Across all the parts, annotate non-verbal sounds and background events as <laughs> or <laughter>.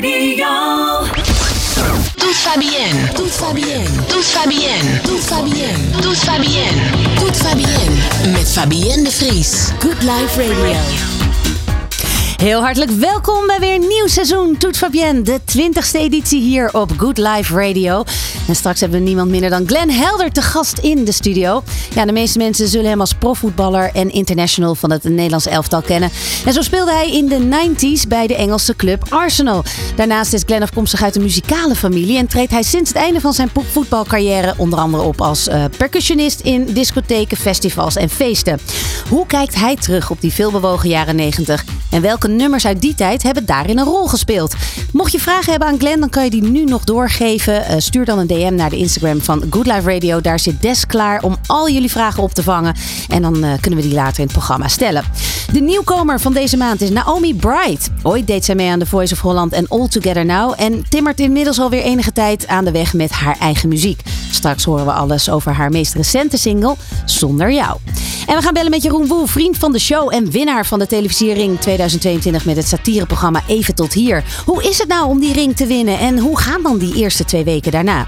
Radio. Tout va bien. Tout va bien. Tout va bien. Tout va bien. Tout va bien. Tout va bien. Met Fabienne de Vries. Good Life Radio. Heel hartelijk welkom bij weer een nieuw seizoen Toet Fabienne. De 20ste editie hier op Good Life Radio. En straks hebben we niemand minder dan Glenn Helder te gast in de studio. Ja, de meeste mensen zullen hem als profvoetballer en international van het Nederlands elftal kennen. En zo speelde hij in de 90s bij de Engelse club Arsenal. Daarnaast is Glenn afkomstig uit een muzikale familie en treedt hij sinds het einde van zijn voetbalcarrière onder andere op als uh, percussionist in discotheken, festivals en feesten. Hoe kijkt hij terug op die veelbewogen jaren 90 en welke nummers uit die tijd hebben daarin een rol gespeeld? Mocht je vragen hebben aan Glenn, dan kan je die nu nog doorgeven. Uh, stuur dan een DM naar de Instagram van Good Life Radio. Daar zit Des klaar om al jullie vragen op te vangen. En dan uh, kunnen we die later in het programma stellen. De nieuwkomer van deze maand is Naomi Bright. Ooit deed zij mee aan The Voice of Holland en All Together Now. En timmert inmiddels alweer enige tijd aan de weg met haar eigen muziek. Straks horen we alles over haar meest recente single, Zonder Jou. En we gaan bellen met Jeroen Woel, vriend van de show en winnaar van de televisiering 2022 met het satireprogramma Even tot hier. Hoe is het nou om die ring te winnen en hoe gaan dan die eerste twee weken daarna?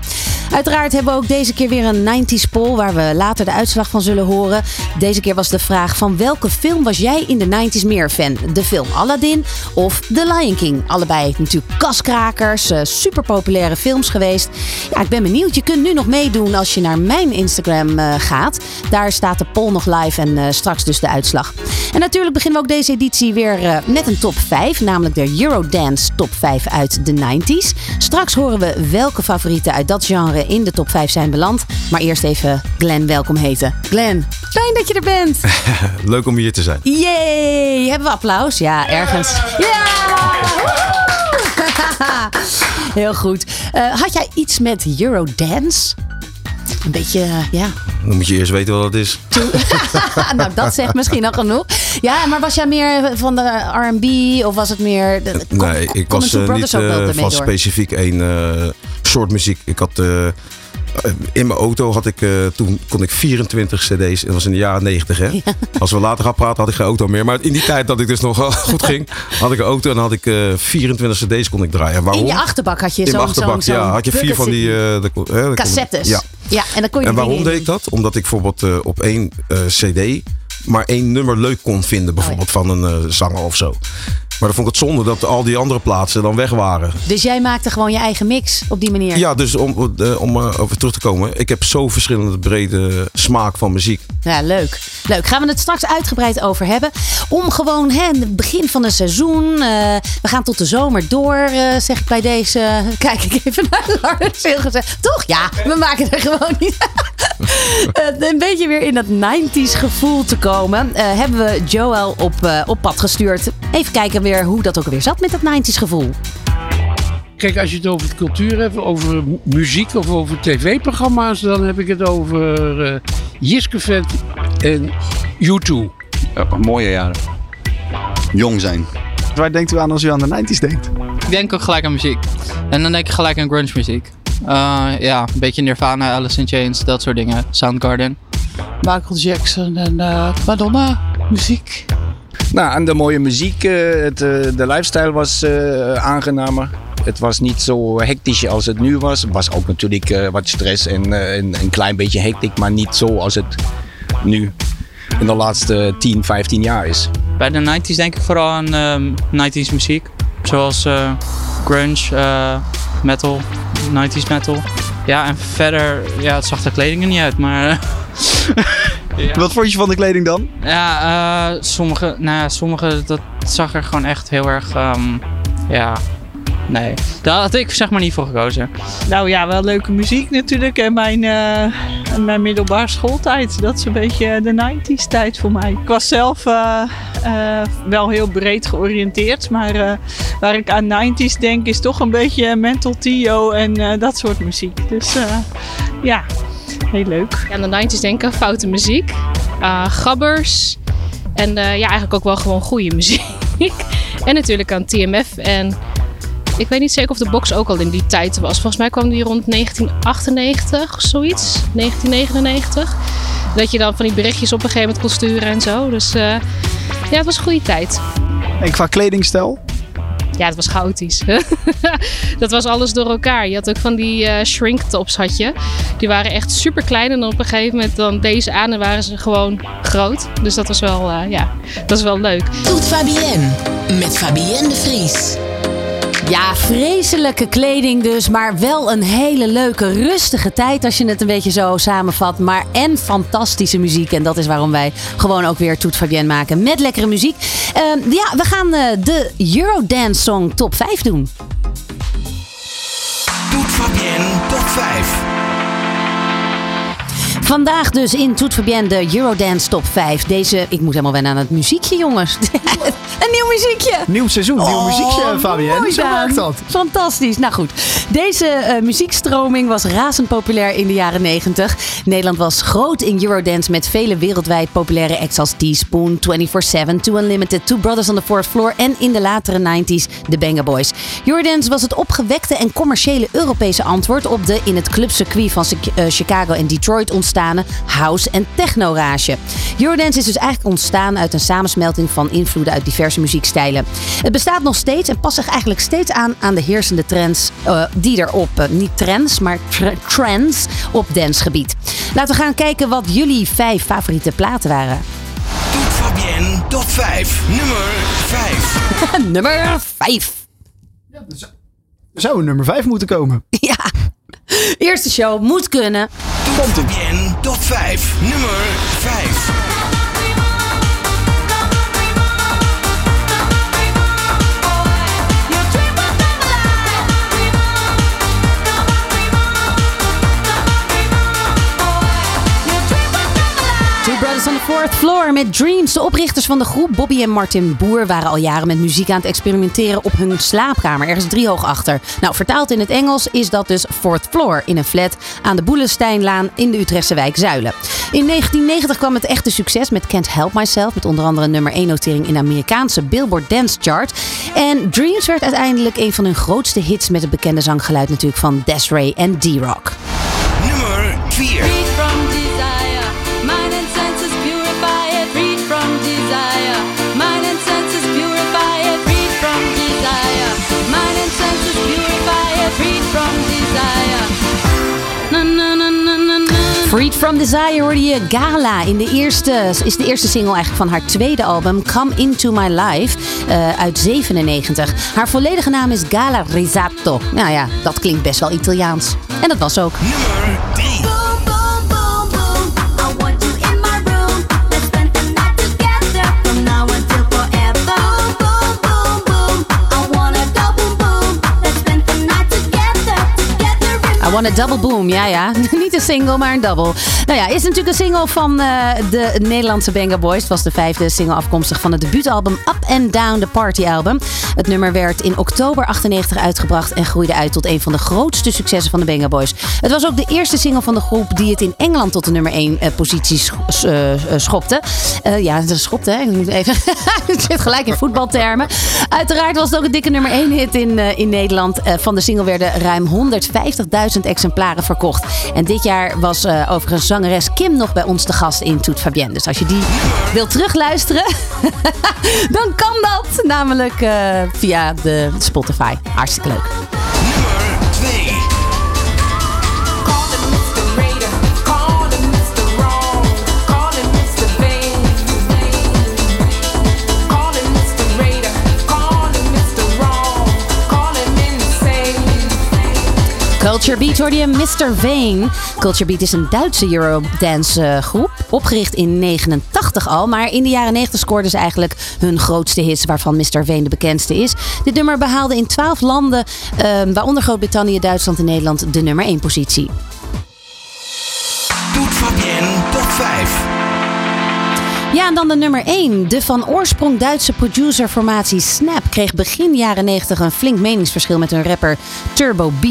Uiteraard hebben we ook deze keer weer een 90s poll waar we later de uitslag van zullen horen. Deze keer was de vraag van welke film was jij in de 90s meer fan? De film Aladdin of The Lion King? Allebei natuurlijk kaskrakers, super populaire films geweest. Ja, ik ben benieuwd. Je kunt nu nog meedoen als je naar mijn Instagram uh, gaat. Daar staat de poll nog live en uh, straks dus de uitslag. En natuurlijk beginnen we ook deze editie weer met een top 5, namelijk de Eurodance top 5 uit de 90s. Straks horen we welke favorieten uit dat genre in de top 5 zijn beland. Maar eerst even Glenn welkom heten. Glenn, fijn dat je er bent. <laughs> Leuk om hier te zijn. Yay! Hebben we applaus? Ja, ergens. Ja! <laughs> Heel goed. Uh, had jij iets met Eurodance? Een beetje, uh, ja. Dan moet je eerst weten wat het is. <laughs> nou, dat zegt misschien al genoeg. Ja, maar was jij meer van de R&B of was het meer... De, nee, ik was uh, niet uh, van specifiek één soort muziek. Ik had... in mijn auto had ik, uh, toen kon ik 24 cd's. Dat was in de jaren 90 hè. <laughs> Ja. Als we later gaan praten had ik geen auto meer. Maar in die tijd dat ik dus nog goed ging, had ik een auto en had ik uh, 24 cd's kon ik draaien. Waarom? In je achterbak had je zo'n... In mijn achterbak, zo, ja. Had je vier van die... Uh, de, de, Cassettes. Ja. ja. En, dan kon je en waarom deed ik dat? Omdat ik bijvoorbeeld op één cd maar één nummer leuk kon vinden. Bijvoorbeeld oh, ja. van een zanger of zo. Maar dan vond ik het zonde dat al die andere plaatsen dan weg waren. Dus jij maakte gewoon je eigen mix op die manier? Ja, dus om, uh, om uh, over terug te komen. Ik heb zo verschillende brede smaak van muziek. Ja, leuk. Leuk. Gaan we het straks uitgebreid over hebben. Om gewoon hè, het begin van het seizoen. Uh, we gaan tot de zomer door, zeg ik bij deze. Kijk ik even naar Lars. Heel gezegd. Toch? Ja, we maken er gewoon niet. <laughs> een beetje weer in dat 90s gevoel te komen. hebben we Joel op, op pad gestuurd. Even kijken weer hoe dat ook alweer zat met dat 90s gevoel. Kijk, als je het over cultuur hebt, over muziek of over tv-programma's, dan heb ik het over uh, Jiske Vet en U2. Ja, mooie jaren. Jong zijn. Waar denkt u aan als u aan de 90s denkt? Ik denk ook gelijk aan muziek. En dan denk ik gelijk aan grunge muziek. Uh, ja, een beetje Nirvana, Alice in Chains, dat soort dingen. Soundgarden. Michael Jackson en uh, Madonna muziek. Nou, en de mooie muziek, het, de lifestyle was uh, aangenamer. Het was niet zo hectisch als het nu was. Het was ook natuurlijk wat stress en een, klein beetje hectiek, maar niet zo als het nu in de laatste 10, 15 jaar is. Bij de 90s denk ik vooral aan um, 90s muziek. Zoals grunge, metal, 90s metal. Ja, en verder, ja, het zag de kleding er niet uit, maar... <laughs> Ja. Wat vond je van de kleding dan? Ja, uh, sommige, nou, sommige, dat zag er gewoon echt heel erg, um, ja, nee. Daar had ik zeg maar niet voor gekozen. Nou ja, wel leuke muziek natuurlijk en mijn, uh, mijn middelbare schooltijd. Dat is een beetje de 90s tijd voor mij. Ik was zelf uh, wel heel breed georiënteerd, maar waar ik aan 90s denk is toch een beetje Mental Tio en dat soort muziek. Dus ja, heel leuk. Ja, aan de 90s denken, foute muziek, uh, gabbers en uh, ja, eigenlijk ook wel gewoon goede muziek. <laughs> en natuurlijk aan TMF en ik weet niet zeker of de box ook al in die tijd was. Volgens mij kwam die rond 1998 of zoiets, 1999. Dat je dan van die berichtjes op een gegeven moment kon sturen en zo. Dus uh, ja, het was een goede tijd. En qua kledingstijl? Ja, het was chaotisch. <laughs> dat was alles door elkaar. Je had ook van die uh, shrink tops. Die waren echt super klein en op een gegeven moment dan deze aan en waren ze gewoon groot. Dus dat was wel, uh, ja, dat was wel leuk. Doet Fabienne met Fabienne de Vries. Ja, vreselijke kleding dus, maar wel een hele leuke, rustige tijd als je het een beetje zo samenvat. Maar en fantastische muziek. En dat is waarom wij gewoon ook weer Toet Fabienne maken met lekkere muziek. Uh, ja, we gaan uh, de Eurodance Song Top 5 doen. Toet Fabienne Top 5. Vandaag dus in Toet Fabienne de Eurodance Top 5. Deze, ik moet helemaal wennen aan het muziekje, jongens. <laughs> <laughs> een nieuw muziekje. Nieuw seizoen, nieuw oh, muziekje, Fabienne. Zo werkt dat. Fantastisch. Nou goed, deze uh, muziekstroming was razend populair in de jaren 90. Nederland was groot in Eurodance met vele wereldwijd populaire acts als Teaspoon, 24-7, Two Unlimited, Two Brothers on the Fourth Floor en in de latere 90s de Banger Boys. Eurodance was het opgewekte en commerciële Europese antwoord op de in het clubcircuit van uh, Chicago en Detroit ontstaan house- en techno-rage. Eurodance is dus eigenlijk ontstaan uit een samensmelting van invloeden uit diverse muziekstijlen. Het bestaat nog steeds en past zich eigenlijk steeds aan aan de heersende trends uh, die er op, uh, niet trends, maar trends op dancegebied. Laten we gaan kijken wat jullie vijf favoriete platen waren. Top Fabienne, top 5, nummer 5. <laughs> nummer 5. Ja, er zou een nummer 5 moeten komen. <laughs> Ja. Eerste show moet kunnen. Komt ie. Top 5, nummer 5. On the Fourth Floor met Dreams. De oprichters van de groep, Bobby en Martin Boer, waren al jaren met muziek aan het experimenteren op hun slaapkamer, ergens driehoog achter. Nou, vertaald in het Engels is dat dus Fourth Floor in een flat aan de Boelesteinlaan in de Utrechtse wijk Zuilen. In 1990 kwam het echte succes met Can't Help Myself, met onder andere nummer 1 notering in de Amerikaanse Billboard Dance Chart. En Dreams werd uiteindelijk een van hun grootste hits met het bekende zanggeluid natuurlijk van Desiree en D-Rock. Nummer 4. Freed from Desire hoorde je Gala. In de eerste, is de eerste single eigenlijk van haar tweede album Come Into My Life uh, uit 97. Haar volledige naam is Gala Risotto. Nou ja, dat klinkt best wel Italiaans. En dat was ook. Nummer 3. I Want a Double Boom. Ja, ja. Niet een single, maar een double. Nou ja, is natuurlijk een single van uh, de Nederlandse Banger Boys. Het was de vijfde single afkomstig van het debuutalbum Up and Down, the Party Album. Het nummer werd in oktober 98 uitgebracht en groeide uit tot een van de grootste successen van de Banger Boys. Het was ook de eerste single van de groep die het in Engeland tot de nummer 1 uh, eh, positie uh, schopte. ja, dat schopte, hè? Ik moet even. <laughs> het zit gelijk in voetbaltermen. Uiteraard was het ook een dikke nummer 1 hit in, in Nederland. van de single werden ruim 150.000 exemplaren verkocht. En dit jaar was overigens zangeres Kim nog bij ons te gast in Toet Fabienne. Dus als je die wilt terugluisteren, <laughs> dan kan dat. Namelijk uh, via de Spotify. Hartstikke leuk. Culture Beat hoorde je Mr. Vane. Culture Beat is een Duitse Eurodance uh, groep. Opgericht in 89 al. Maar in de jaren 90 scoorden ze eigenlijk hun grootste hits. Waarvan Mr. Vane de bekendste is. Dit nummer behaalde in 12 landen. Uh, waaronder Groot-Brittannië, Duitsland en Nederland de nummer 1 positie. Doet Fabienne top 5. Ja, en dan de nummer 1. De van oorsprong Duitse producerformatie Snap kreeg begin jaren 90 een flink meningsverschil met hun rapper Turbo B.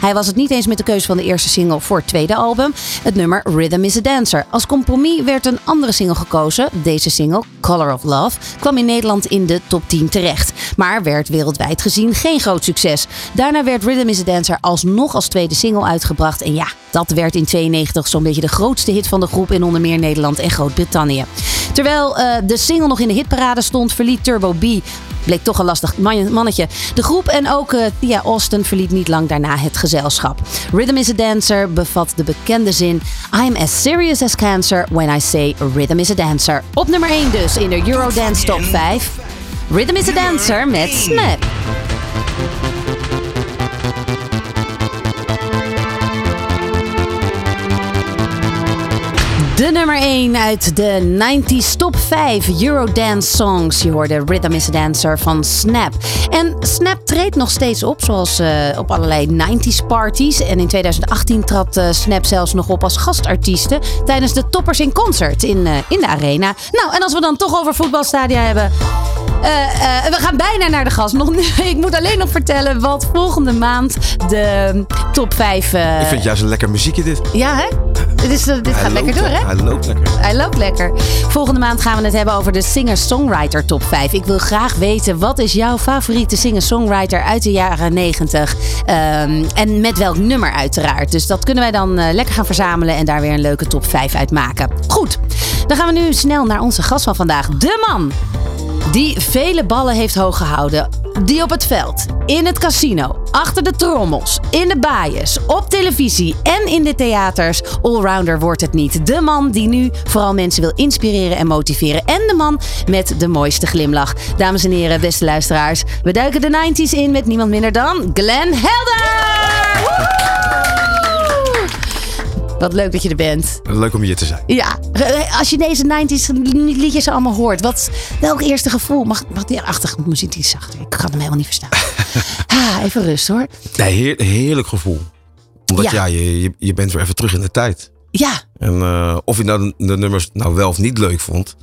Hij was het niet eens met de keuze van de eerste single voor het tweede album, het nummer Rhythm is a Dancer. Als compromis werd een andere single gekozen. Deze single, Color of Love, kwam in Nederland in de top 10 terecht, maar werd wereldwijd gezien geen groot succes. Daarna werd Rhythm is a Dancer alsnog als tweede single uitgebracht en ja, dat werd in 92 zo'n beetje de grootste hit van de groep in onder meer Nederland en Groot-Brittannië. Terwijl uh, de single nog in de hitparade stond, verliet Turbo B bleek toch een lastig mannetje. De groep en ook uh, Tia Austin verliet niet lang daarna het gezelschap. Rhythm is a Dancer bevat de bekende zin... I'm as serious as cancer when I say rhythm is a dancer. Op nummer 1 dus in de Eurodance Top 5. Rhythm is a Dancer met Snap. De nummer 1 uit de 90s top 5 Eurodance songs. Je hoorde Rhythm is a Dancer van Snap. En Snap treedt nog steeds op, zoals uh, op allerlei 90s parties. En in 2018 trad uh, Snap zelfs nog op als gastartiesten tijdens de Toppers in Concert in, uh, in de Arena. Nou, en als we dan toch over voetbalstadia hebben. we gaan bijna naar de gast. Nog, <laughs> ik moet alleen nog vertellen wat volgende maand de top 5. ik vind juist een lekker muziekje dit. Ja, hè? Dit, is, dit gaat lekker door, hè? Hij loopt lekker. Hij loopt lekker. Volgende maand gaan we het hebben over de singer-songwriter top 5. Ik wil graag weten, wat is jouw favoriete singer-songwriter uit de jaren 90? Um, en met welk nummer uiteraard. Dus dat kunnen wij dan uh, lekker gaan verzamelen en daar weer een leuke top 5 uit maken. Goed, dan gaan we nu snel naar onze gast van vandaag. De man die vele ballen heeft hooggehouden. Die op het veld, in het casino, achter de trommels, in de baaiers, op televisie en in de theaters. Allrounder wordt het niet. De man die nu vooral mensen wil inspireren en motiveren. En de man met de mooiste glimlach. Dames en heren, beste luisteraars, we duiken de 90s in met niemand minder dan Glenn Helder! Wat leuk dat je er bent. Leuk om hier te zijn. Ja, als je deze 90s liedjes allemaal hoort, wat, welk eerste gevoel? Mag, mag die achtige muziek iets zachter? Ik kan hem helemaal niet verstaan. <laughs> ah, even rust hoor. Nee, heerlijk gevoel. Omdat ja, je, je, bent weer even terug in de tijd. Ja. En uh, of je nou de nummers nou wel of niet leuk vond.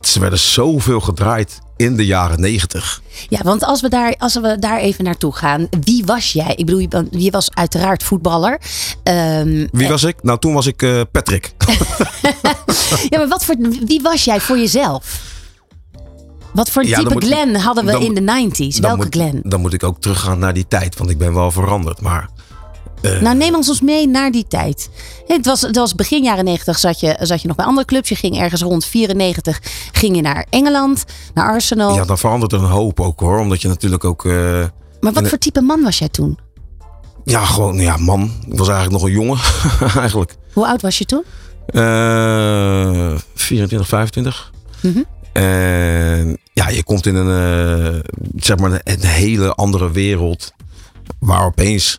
Ze werden zoveel gedraaid in de jaren negentig. Ja, want als we, daar, als we daar even naartoe gaan. Wie was jij? Ik bedoel, je, was uiteraard voetballer. Um, wie was ik? Nou, toen was ik uh, Patrick. <laughs> ja, maar wat voor, wie was jij voor jezelf? Wat voor ja, type Glen hadden we in de 90s? Welke Glen? Dan moet ik ook teruggaan naar die tijd, want ik ben wel veranderd. Maar uh, nou, neem ons eens mee naar die tijd. Het was, het was begin jaren 90 zat je, zat je nog bij andere clubs. Je ging ergens rond 94 ging je naar Engeland, naar Arsenal. Ja, dan verandert er een hoop ook hoor. Omdat je natuurlijk ook... Uh, maar wat voor type man was jij toen? Ja, gewoon ja, man. Ik was eigenlijk nog een jongen <laughs> eigenlijk. Hoe oud was je toen? Uh, 24, 25. Mm -hmm. En ja, je komt in een, uh, zeg maar een hele andere wereld. Waar opeens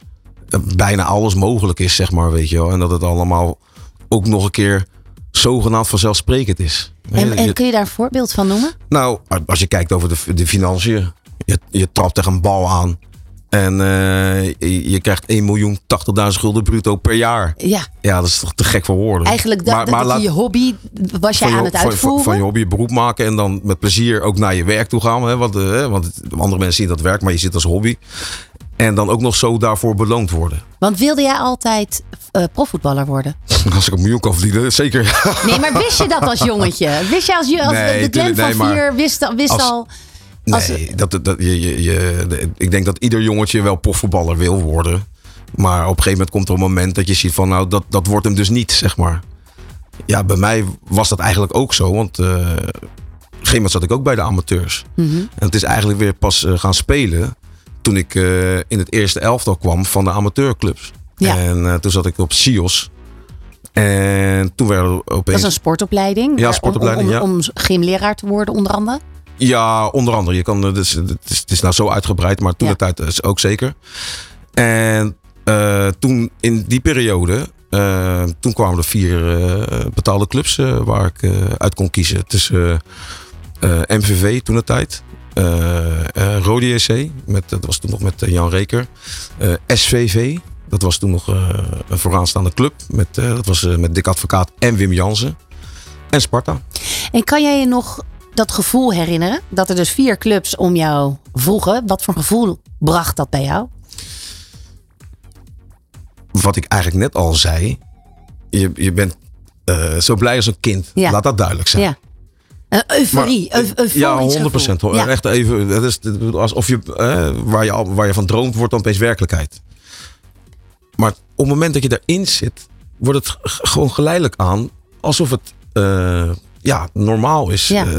bijna alles mogelijk is, zeg maar, weet je wel. En dat het allemaal ook nog een keer zogenaamd vanzelfsprekend is. En, en kun je daar een voorbeeld van noemen? Nou, als je kijkt over de, de financiën. Je, je trapt tegen een bal aan. En uh, je, je, krijgt 1 miljoen 80.000 gulden bruto per jaar. Ja. Ja, dat is toch te gek voor woorden. Eigenlijk dat, maar, dat je hobby was jij aan het uitvoeren. Van, van, je hobby je beroep maken en dan met plezier ook naar je werk toe gaan. Hè, want, uh, want andere mensen zien dat werk, maar je zit als hobby. En dan ook nog zo daarvoor beloond worden. Want wilde jij altijd uh, profvoetballer worden? <laughs> Als ik een miljoen kan verdienen, zeker. <laughs> Nee, maar wist je dat als jongetje? <laughs> Wist je als, je, als nee, de Glenn van vier wist, wist als, al... Nee, dat, dat, je, je, je, ik denk dat ieder jongetje wel profvoetballer wil worden. Maar op een gegeven moment komt er een moment dat je ziet van... nou, dat, dat wordt hem dus niet, zeg maar. Ja, bij mij was dat eigenlijk ook zo. Want uh, op een gegeven moment zat ik ook bij de amateurs. Mm -hmm. En het is eigenlijk weer pas uh, gaan spelen toen ik uh, in het eerste elftal kwam van de amateurclubs. Ja. En uh, toen zat ik op SIOS. En toen werden opeens... Dat is een sportopleiding? Ja, sportopleiding, om, om, om, gymleraar te worden onder andere? Ja, onder andere. Je kan, dus, het, is, het is nou zo uitgebreid, maar toen ja. de tijd is ook zeker. En uh, toen in die periode, uh, toen kwamen er vier uh, betaalde clubs waar ik uit kon kiezen. Tussen MVV toen de tijd, Rode JC, met, dat was toen nog met Jan Reker. SVV, dat was toen nog een vooraanstaande club. Met, dat was met Dick Advocaat en Wim Jansen. En Sparta. En kan jij je nog dat gevoel herinneren? Dat er dus vier clubs om jou vroegen. Wat voor gevoel bracht dat bij jou? Wat ik eigenlijk net al zei. Je, je bent zo blij als een kind. Ja. Laat dat duidelijk zijn. Ja. Uh, euforie, maar, Ja, 100 procent. Ja. Echt even, het is alsof je, uh, waar, je waar je van droomt, wordt dan opeens werkelijkheid. Maar op het moment dat je daarin zit, wordt het gewoon geleidelijk aan alsof het uh, ja, normaal is. Ja. eh,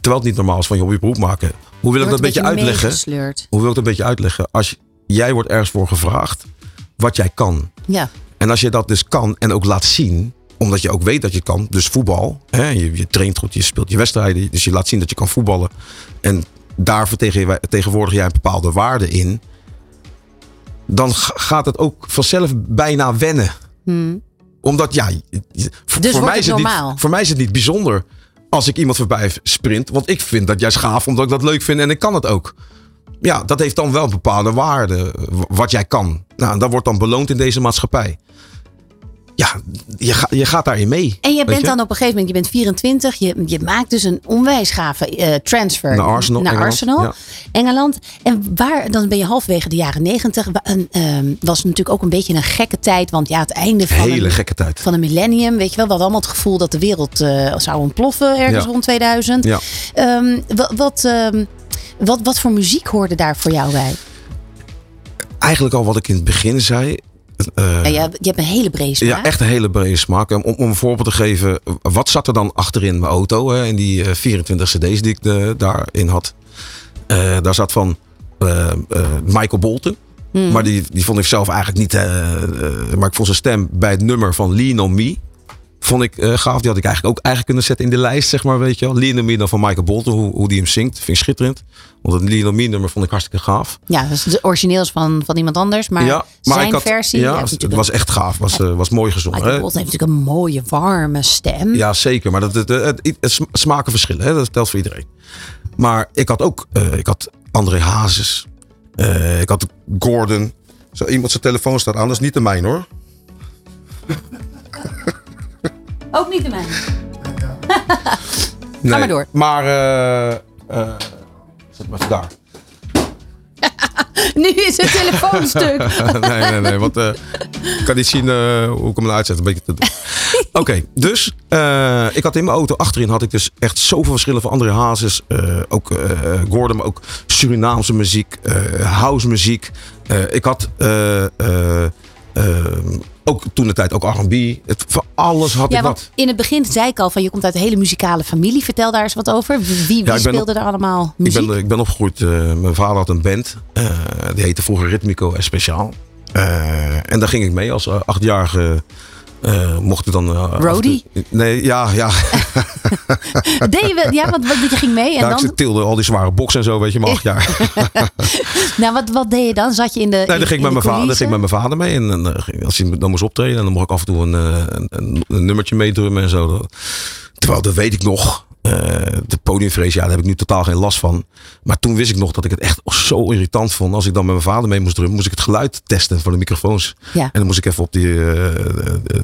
terwijl het niet normaal is van je hobby beroep maken. Hoe wil ik dat een beetje uitleggen? Meegesleurd. Hoe wil ik dat een beetje uitleggen? Als je- jij wordt ergens voor gevraagd wat jij kan. Ja. En als je dat dus kan en ook laat zien, omdat je ook weet dat je kan, dus voetbal, hè, je, je traint goed, je speelt je wedstrijden, dus je laat zien dat je kan voetballen. En daar vertegen- tegenwoordig jij een bepaalde waarde in. Dan ga- gaat het ook vanzelf bijna wennen. Hmm. Omdat ja, voor, Dus voor mij is het normaal? niet, voor mij is het niet bijzonder als ik iemand voorbij sprint. Want ik vind dat jij gaaf, omdat ik dat leuk vind en ik kan het ook. Ja, dat heeft dan wel een bepaalde waarde, wat jij kan. Nou, en dat wordt dan beloond in deze maatschappij. Ja, je, ga, je gaat daarin mee. En je bent dan op een gegeven moment, je bent 24, je, je maakt dus een onwijs gave eh, transfer Naar Arsenal, naar Engeland, Arsenal, ja. Engeland. En waar, dan ben je halfwege de jaren 90. Wa- En, ehm, was natuurlijk ook een beetje een gekke tijd, want ja, het einde van Hele een, gekke tijd. van een millennium, weet je wel, we hadden allemaal het gevoel dat de wereld eh, zou ontploffen ergens Ja. rond 2000. Ja. Ehm, wat, wat, ehm, wat, wat voor muziek hoorde daar voor jou bij? Eigenlijk al wat ik in het begin zei. Eh, Ja, je, hebt- een hele brede smaak. Ja, echt een hele brede smaak. Om, om een voorbeeld te geven, wat zat er dan achterin mijn auto? Hè, in die eh, 24 cd's die ik eh, daarin had. Eh, daar zat van eh, eh, Michael Bolton. Hmm. Maar die, die vond ik zelf eigenlijk niet. eh, eh, maar ik vond zijn stem bij het nummer van Lean on Me. Vond ik eh, gaaf. Die had ik eigenlijk ook eigenlijk kunnen zetten in de lijst, zeg maar. Weet je wel. Lean on Me dan van Michael Bolton. Hoe, hoe die hem zingt. Vind ik schitterend. Want het Lean Me nummer vond ik hartstikke gaaf. Ja, dat is de origineel is van, van iemand anders, maar, ja, maar zijn had, versie. Ja, het was echt gaaf. Was, eh, was mooi gezongen. Michael. Bolton heeft natuurlijk een mooie, warme stem. Ja, zeker. Maar dat, het, het, het, het smaken verschillen. Hè? Dat telt voor iedereen. Maar ik had ook eh, ik had André Hazes. Ik had Gordon. Zo, iemand zijn telefoon staat aan. Dat is niet de mijn hoor. Ook niet de mijne. Nee, maar door. Maar... eh eh, zet maar even daar. <laughs> Nu is het telefoonstuk. <laughs> nee, nee, nee. Want eh, ik kan niet zien eh, hoe ik hem uitzet. Een beetje te doen. <laughs> Oké, dus eh, ik had in mijn auto achterin had ik dus echt zoveel verschillen van andere hazes. eh, ook eh, Gordon, maar ook Surinaamse muziek, eh house muziek. Eh, ik had eh, eh, eh, ook toen de tijd ook R&B. Het, van alles had Ja, ik wat. in het begin zei ik al van je komt uit een hele muzikale familie. Vertel daar eens wat over. Wie, Ja, speelde er allemaal muziek? Ik ben, ik ben opgegroeid. eh, mijn vader had een band. eh, die heette vroeger Ritmico en Speciaal. Eh, en daar ging ik mee als achtjarige. Eh mocht ik dan. en toe- Roadie? Nee, ja, ja. Deed je, wel- ja, wat, wat, je ging mee en ja ik dan... tilde al die zware boksen en zo, weet je, maar <laughs> acht jaar. <laughs> Nou, wat, wat deed je dan? Zat je in de Nee, in- dan ging in ik met mijn vader, ging ik coulissen? met mijn vader mee. En, dan, eh, ging- als hij dan moest optreden, dan mocht ik af en toe een, een, een, een nummertje meedrummen en zo. Terwijl, dat weet ik nog. Eh, de podiumvrees, ja, daar heb ik nu totaal geen last van. Maar toen wist ik nog dat ik het echt zo irritant vond. Als ik dan met mijn vader mee moest drummen, moest ik het geluid testen van de microfoons. Ja. En dan moest ik even op die uh,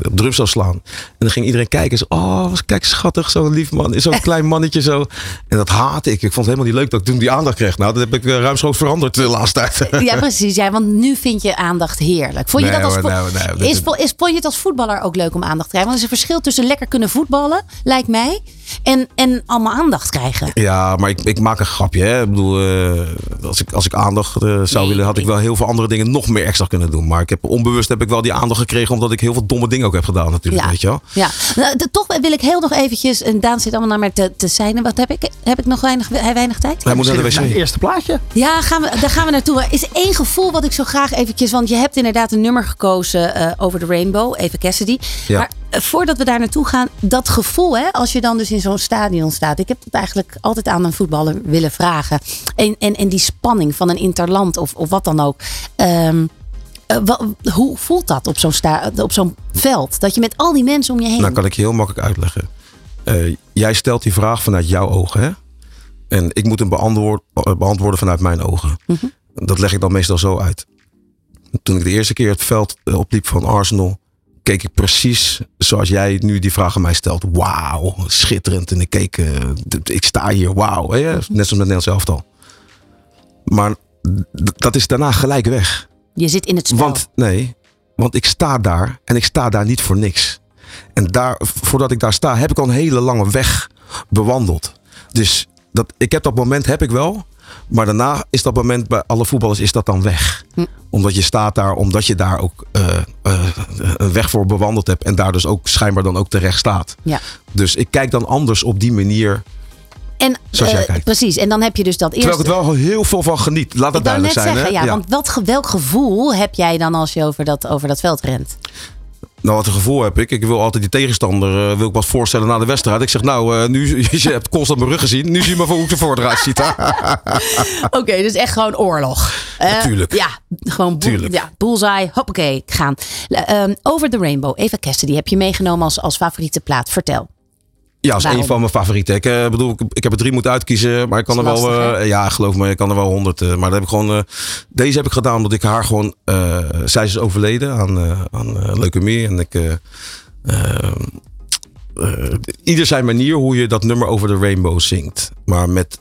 op drumstel slaan. En dan ging iedereen kijken. Zo, oh, kijk schattig, zo'n lief man. Zo'n <laughs> klein mannetje zo. En dat haatte ik. Ik vond het helemaal niet leuk dat ik toen die aandacht kreeg. Nou, dat heb ik uh, ruimschoots veranderd de laatste tijd. Ja, precies. Ja, want nu vind je aandacht heerlijk. Vond je Nee, dat als nee, is, is, vond je het als voetballer ook leuk om aandacht te krijgen? Want er is een verschil tussen lekker kunnen voetballen, lijkt mij, en, en allemaal aandacht krijgen. Ja, maar ik, ik maak een grapje. Hè? Ik bedoel, uh, als, ik, als ik aandacht uh, zou nee, willen, had ik wel heel veel andere dingen nog meer extra kunnen doen. Maar ik heb, onbewust heb ik wel die aandacht gekregen, omdat ik heel veel domme dingen ook heb gedaan natuurlijk. Ja, weet je wel? ja. Nou, de, toch wil ik heel nog eventjes, en Daan zit allemaal naar mij te, te zijn. Wat heb ik? Heb ik nog weinig, weinig tijd? Hij moet naar de wc. Het eerste plaatje. Ja, gaan we, daar gaan we naartoe. Er is één gevoel wat ik zo graag eventjes, want je hebt inderdaad een nummer gekozen uh, over de Rainbow, Eva Cassidy. Ja. Maar voordat we daar naartoe gaan, dat gevoel, hè, als je dan dus in zo'n stadion staat. Ik heb dat eigenlijk altijd aan een voetballer willen vragen. En, en, en die spanning van een interland of, of wat dan ook. Um, uh, wat, hoe voelt dat op zo'n, sta, op zo'n veld? Dat je met al die mensen om je heen. Nou, kan ik je heel makkelijk uitleggen. Uh, jij stelt die vraag vanuit jouw ogen, hè? En ik moet hem beantwoord, beantwoorden vanuit mijn ogen. Mhm. Mm -hmm. Dat leg ik dan meestal zo uit. Toen ik de eerste keer het veld eh, opliep van Arsenal, keek ik precies zoals jij nu die vraag aan mij stelt. Wauw, schitterend. En ik keek, uh, ik sta hier, wauw. Net zoals met Nederlands elftal. Maar dat is daarna gelijk weg. Je zit in het spel. Want nee, want ik sta daar en ik sta daar niet voor niks. En daar, voordat ik daar sta, heb ik al een hele lange weg bewandeld. Dus dat, ik heb dat moment heb ik wel. Maar daarna is dat moment bij alle voetballers is dat dan weg. Hm. Omdat je staat daar, omdat je daar ook uh, een weg voor bewandeld heb. En daar dus ook schijnbaar dan ook terecht staat. Ja. Dus ik kijk dan anders op die manier en, Zoals jij kijkt. Precies, en dan heb je dus dat eerste... Terwijl ik het wel heel veel van geniet. Laat ik duidelijk net zijn. Zeggen, hè? ja, Want wat, welk gevoel heb jij dan als je over dat, over dat veld rent? Nou, wat een gevoel heb ik. Ik wil altijd die tegenstander uh, wil ik wat voorstellen na de wedstrijd. Ik zeg, nou, uh, nu <laughs> je hebt constant mijn rug gezien. Nu zie je maar hoe ik ervoor eruit ziet. <laughs> Oké, okay, dus echt gewoon oorlog. Uh, Natuurlijk. Ja, gewoon boel, ja, bullseye. Hoppakee, gaan. Um, over the Rainbow, Eva Cassidy, heb je meegenomen als, als favoriete plaat. Vertel. Ja, is een van mijn favorieten. Ik uh, bedoel, ik heb er drie moeten uitkiezen, maar ik kan er wel, uh, ja, geloof me, ik kan er wel honderd. Uh, maar dat heb ik gewoon, deze heb ik gedaan omdat ik haar gewoon, zij is overleden aan, aan leukemie en ik, ieder zijn manier hoe je dat nummer over de rainbow zingt, maar met,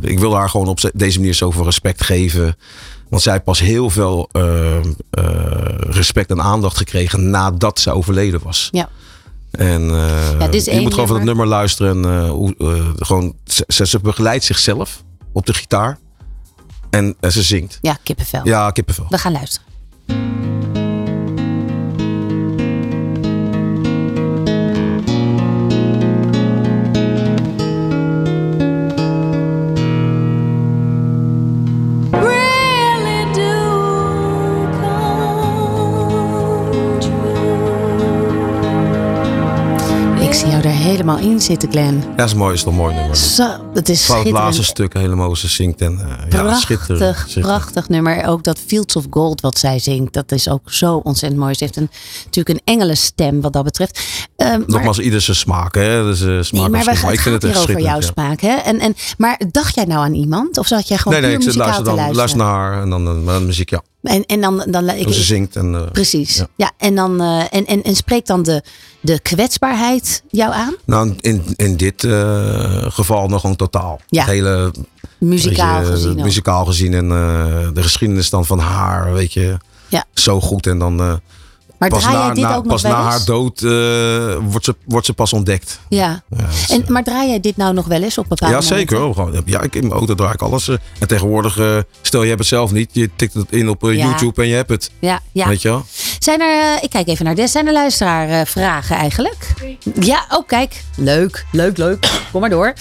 ik wil haar gewoon op deze manier zoveel respect geven. Want zij heeft pas heel veel respect en aandacht gekregen nadat ze overleden was. Ja. En uh, ja, je moet gewoon van het nummer luisteren. En, uh, hoe, uh, gewoon, ze, ze, begeleidt zichzelf op de gitaar. En ze zingt. Ja, kippenvel. Ja, kippenvel. We gaan luisteren. Helemaal in zitten, Glenn. Ja, dat is mooi. Is toch mooi nummer. Zo, het is Vooral het laatste stuk helemaal ze zingt. En, uh, prachtig, ja, prachtig nummer. Ook dat Fields of Gold wat zij zingt, dat is ook zo ontzettend mooi. Ze heeft een, natuurlijk een engelenstem wat dat betreft. Um, Nogmaals, ieder zijn smaak. Hè? Dus, uh, smaak nee, maar wij gaan het het hier over jouw ja. smaak. Hè? En, en, maar dacht jij nou aan iemand? Of zat jij gewoon nee, nee, ik luister, te dan, luisteren? luister naar haar en dan, dan, dan muziek, ja. En, en dan, dan, ik, ze zingt. En, uh, precies. Ja. ja. en, dan, uh, en, en, en spreekt dan de, de kwetsbaarheid jou aan? Nou, in, in dit uh, geval nog gewoon totaal. Ja. Het hele. Muzikaal je, gezien. Muzikaal gezien en de geschiedenis dan van haar, weet je. Ja. Zo goed. En dan. Maar pas draai jij dit na, ook pas nog wel na eens? haar dood uh, wordt, ze, wordt ze pas ontdekt. Ja. ja dus, en, maar draai jij dit nou nog wel eens op bepaalde Ja, zeker. momenten? Ja, ik, in mijn auto draai ik alles. Uh, en tegenwoordig, uh, stel je hebt het zelf niet. Je tikt het in op. YouTube en je hebt het. Ja, ja. Weet je wel? Zijn er, ik kijk even naar de, zijn er luisteraarvragen eigenlijk? Ja, oh kijk. Leuk, leuk, leuk. <coughs> Kom maar door.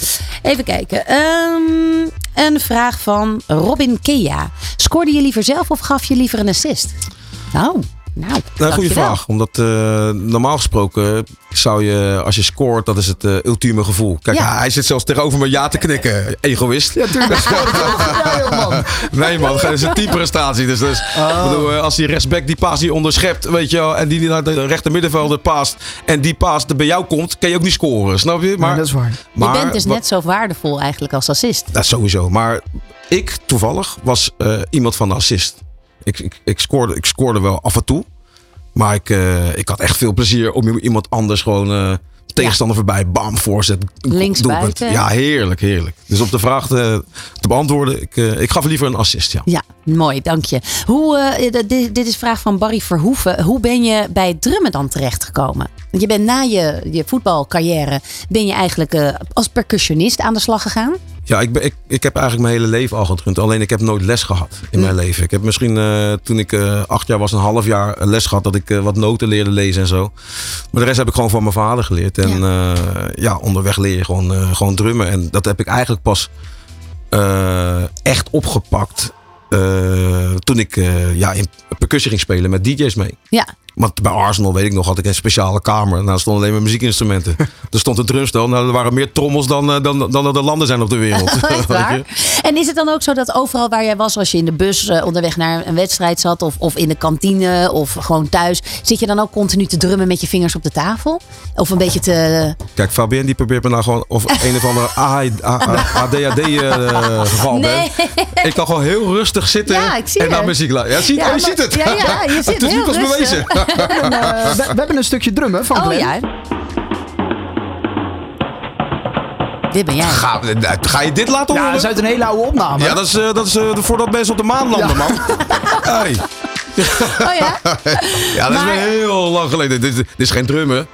Even kijken. Um, een vraag van Robin Kea. Scoorde je liever zelf of gaf je liever een assist? Nou, nou, Nou, goede vraag. Omdat uh, normaal gesproken zou je, als je scoort, dat is het uh, ultieme gevoel. Kijk, Ja. hij zit zelfs tegenover me ja te knikken. Egoïst. Ja, tuurlijk. <laughs> man. <laughs> Nee man, dat is een teamprestatie. Dus, dus Oh. bedoel, eh, als die rechtsback die paas die onderschept, weet je wel, en die naar de rechter middenvelder paast en die paas er bij jou komt, kan je ook niet scoren, snap je? Maar, Nee, dat is waar. maar je bent dus net zo waardevol eigenlijk als assist. Dat sowieso. Maar ik toevallig was eh, iemand van de assist. Ik, ik, ik, scoorde, ik scoorde wel af en toe. Maar ik, eh, ik had echt veel plezier om iemand anders gewoon eh, tegenstander voorbij. Bam, voorzet. Links buiten. Ja, heerlijk, heerlijk. Dus op de vraag te, te beantwoorden, ik, eh, ik gaf liever een assist. Ja. Ja, mooi, dank je. Hoe, eh, dit, dit is een vraag van Barry Verhoeven. Hoe ben je bij het drummen dan terechtgekomen? Want je bent na je, je voetbalcarrière, ben je eigenlijk eh, als percussionist aan de slag gegaan? Ja, ik, ben, ik, ik heb eigenlijk mijn hele leven al gedrumd. Alleen ik heb nooit les gehad in mijn leven. Ik heb misschien eh, toen ik eh, acht jaar was, een half jaar les gehad. Dat ik eh, wat noten leerde lezen en zo. Maar de rest heb ik gewoon van mijn vader geleerd. En ja, ja onderweg leer je gewoon, gewoon drummen. En dat heb ik eigenlijk pas echt opgepakt. toen ik ja, in percussie ging spelen met DJ's mee. Ja, Want bij Arsenal, weet ik nog, had ik een speciale kamer. Nou, er stonden alleen maar muziekinstrumenten. <laughs> er stond een drumstel. Nou, er waren meer trommels dan, eh, dan, dan er landen zijn op de wereld. <laughs> En is het dan ook zo dat overal waar jij was, als je in de bus eh, onderweg naar een wedstrijd zat, of, of in de kantine, of gewoon thuis, zit je dan ook continu te drummen met je vingers op de tafel? Of een beetje te. Kijk, Fabien die probeert me nou gewoon of <laughs> een of andere ADHD-geval Nee. Ik kan gewoon heel rustig zitten en naar muziek luisteren. Ja, je ziet het. ja, ja, je zit het is niet pas rustig. Eh, we, we hebben een stukje drummen van Oh Glenn. ja. Dit ben jij. Ga, ga je dit laten Ja, horen? dat is uit een hele oude opname. Ja, dat is, eh, dat is eh, voordat mensen op de maan landen, man. Hey. Oh ja? <laughs> Ja, dat is Maar- wel heel lang geleden. Dit, dit is geen drummen.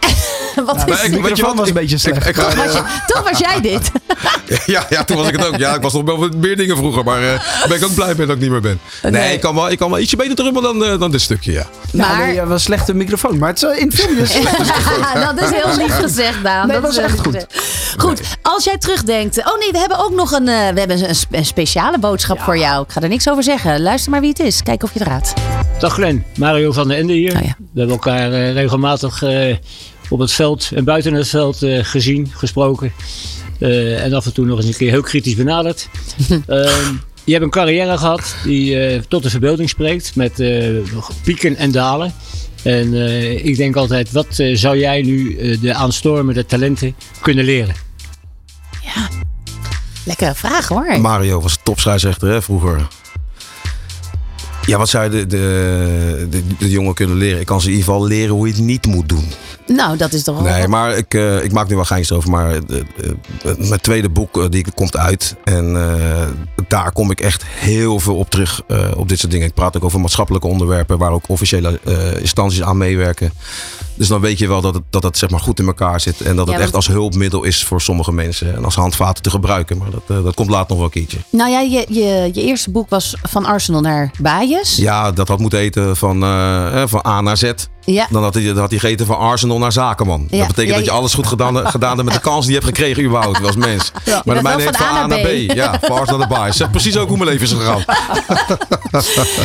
<laughs> Wat Nou, is de microfoon was een beetje slecht. Ik, was, je- toch was jij dit. <laughs> ja, ja, toen was ik het ook. Ja, ik was nog wel meer dingen vroeger, maar eh, daar ben ik ook blij mee dat ik niet meer ben. Nee, Nee. ik, kan wel, ik kan wel ietsje beter drummen dan, eh, dan dit stukje, ja. Maar... Nee, ja, was een slechte microfoon. Maar het is, in filmpjes <laughs> dat is heel lief gezegd, Daan. Nee, dat was echt goed. gezegd. Goed, als jij terugdenkt. Oh nee, we hebben ook nog een, eh, we hebben een, spe- een speciale boodschap voor jou. Ik ga er niks over zeggen. Luister maar wie het is. Kijk of je het raadt. Dag Glenn, Mario van den Ende hier. Oh ja. We hebben elkaar eh, regelmatig eh, op het veld en buiten het veld eh, gezien, gesproken. Eh, en af en toe nog eens een keer heel kritisch benaderd. <laughs> Ehm, je hebt een carrière gehad die eh, tot de verbeelding spreekt met eh, pieken en dalen. En eh, ik denk altijd, wat eh, zou jij nu eh, de aanstormende talenten kunnen leren? Lekkere vraag hoor. Mario was topscheidsrechter hè, vroeger. Ja, wat zou je de, de, de, de jongen kunnen leren? Ik kan ze in ieder geval leren hoe je het niet moet doen. Nou, dat is toch wel... Nee, maar ik, eh, ik maak nu wel geintjes over. Maar eh, eh, mijn tweede boek die komt uit. En daar kom ik echt heel veel op terug. op dit soort dingen. Ik praat ook over maatschappelijke onderwerpen. Waar ook officiële instanties aan meewerken. Dus dan weet je wel dat het, dat het zeg maar goed in elkaar zit. En dat het Ja, echt als hulpmiddel is voor sommige mensen. En als handvaten te gebruiken. Maar dat, eh, dat komt later nog wel een keertje. Nou ja, je, je, je eerste boek was van Arsenal naar Bayes. Ja, dat had moeten eten van, eh, eh, van A naar Z. Ja. Dan had hij, had hij gegeten van Arsenal naar Zakenman. Ja. Dat betekent Ja, dat je alles goed gedaan, <laughs> gedaan hebt met de kans die je hebt gekregen überhaupt als mens. Maar bent de mijne heeft van A naar B. Ja, van Arsenal naar Bayern. Zeg precies ook hoe mijn leven is gegaan. <laughs>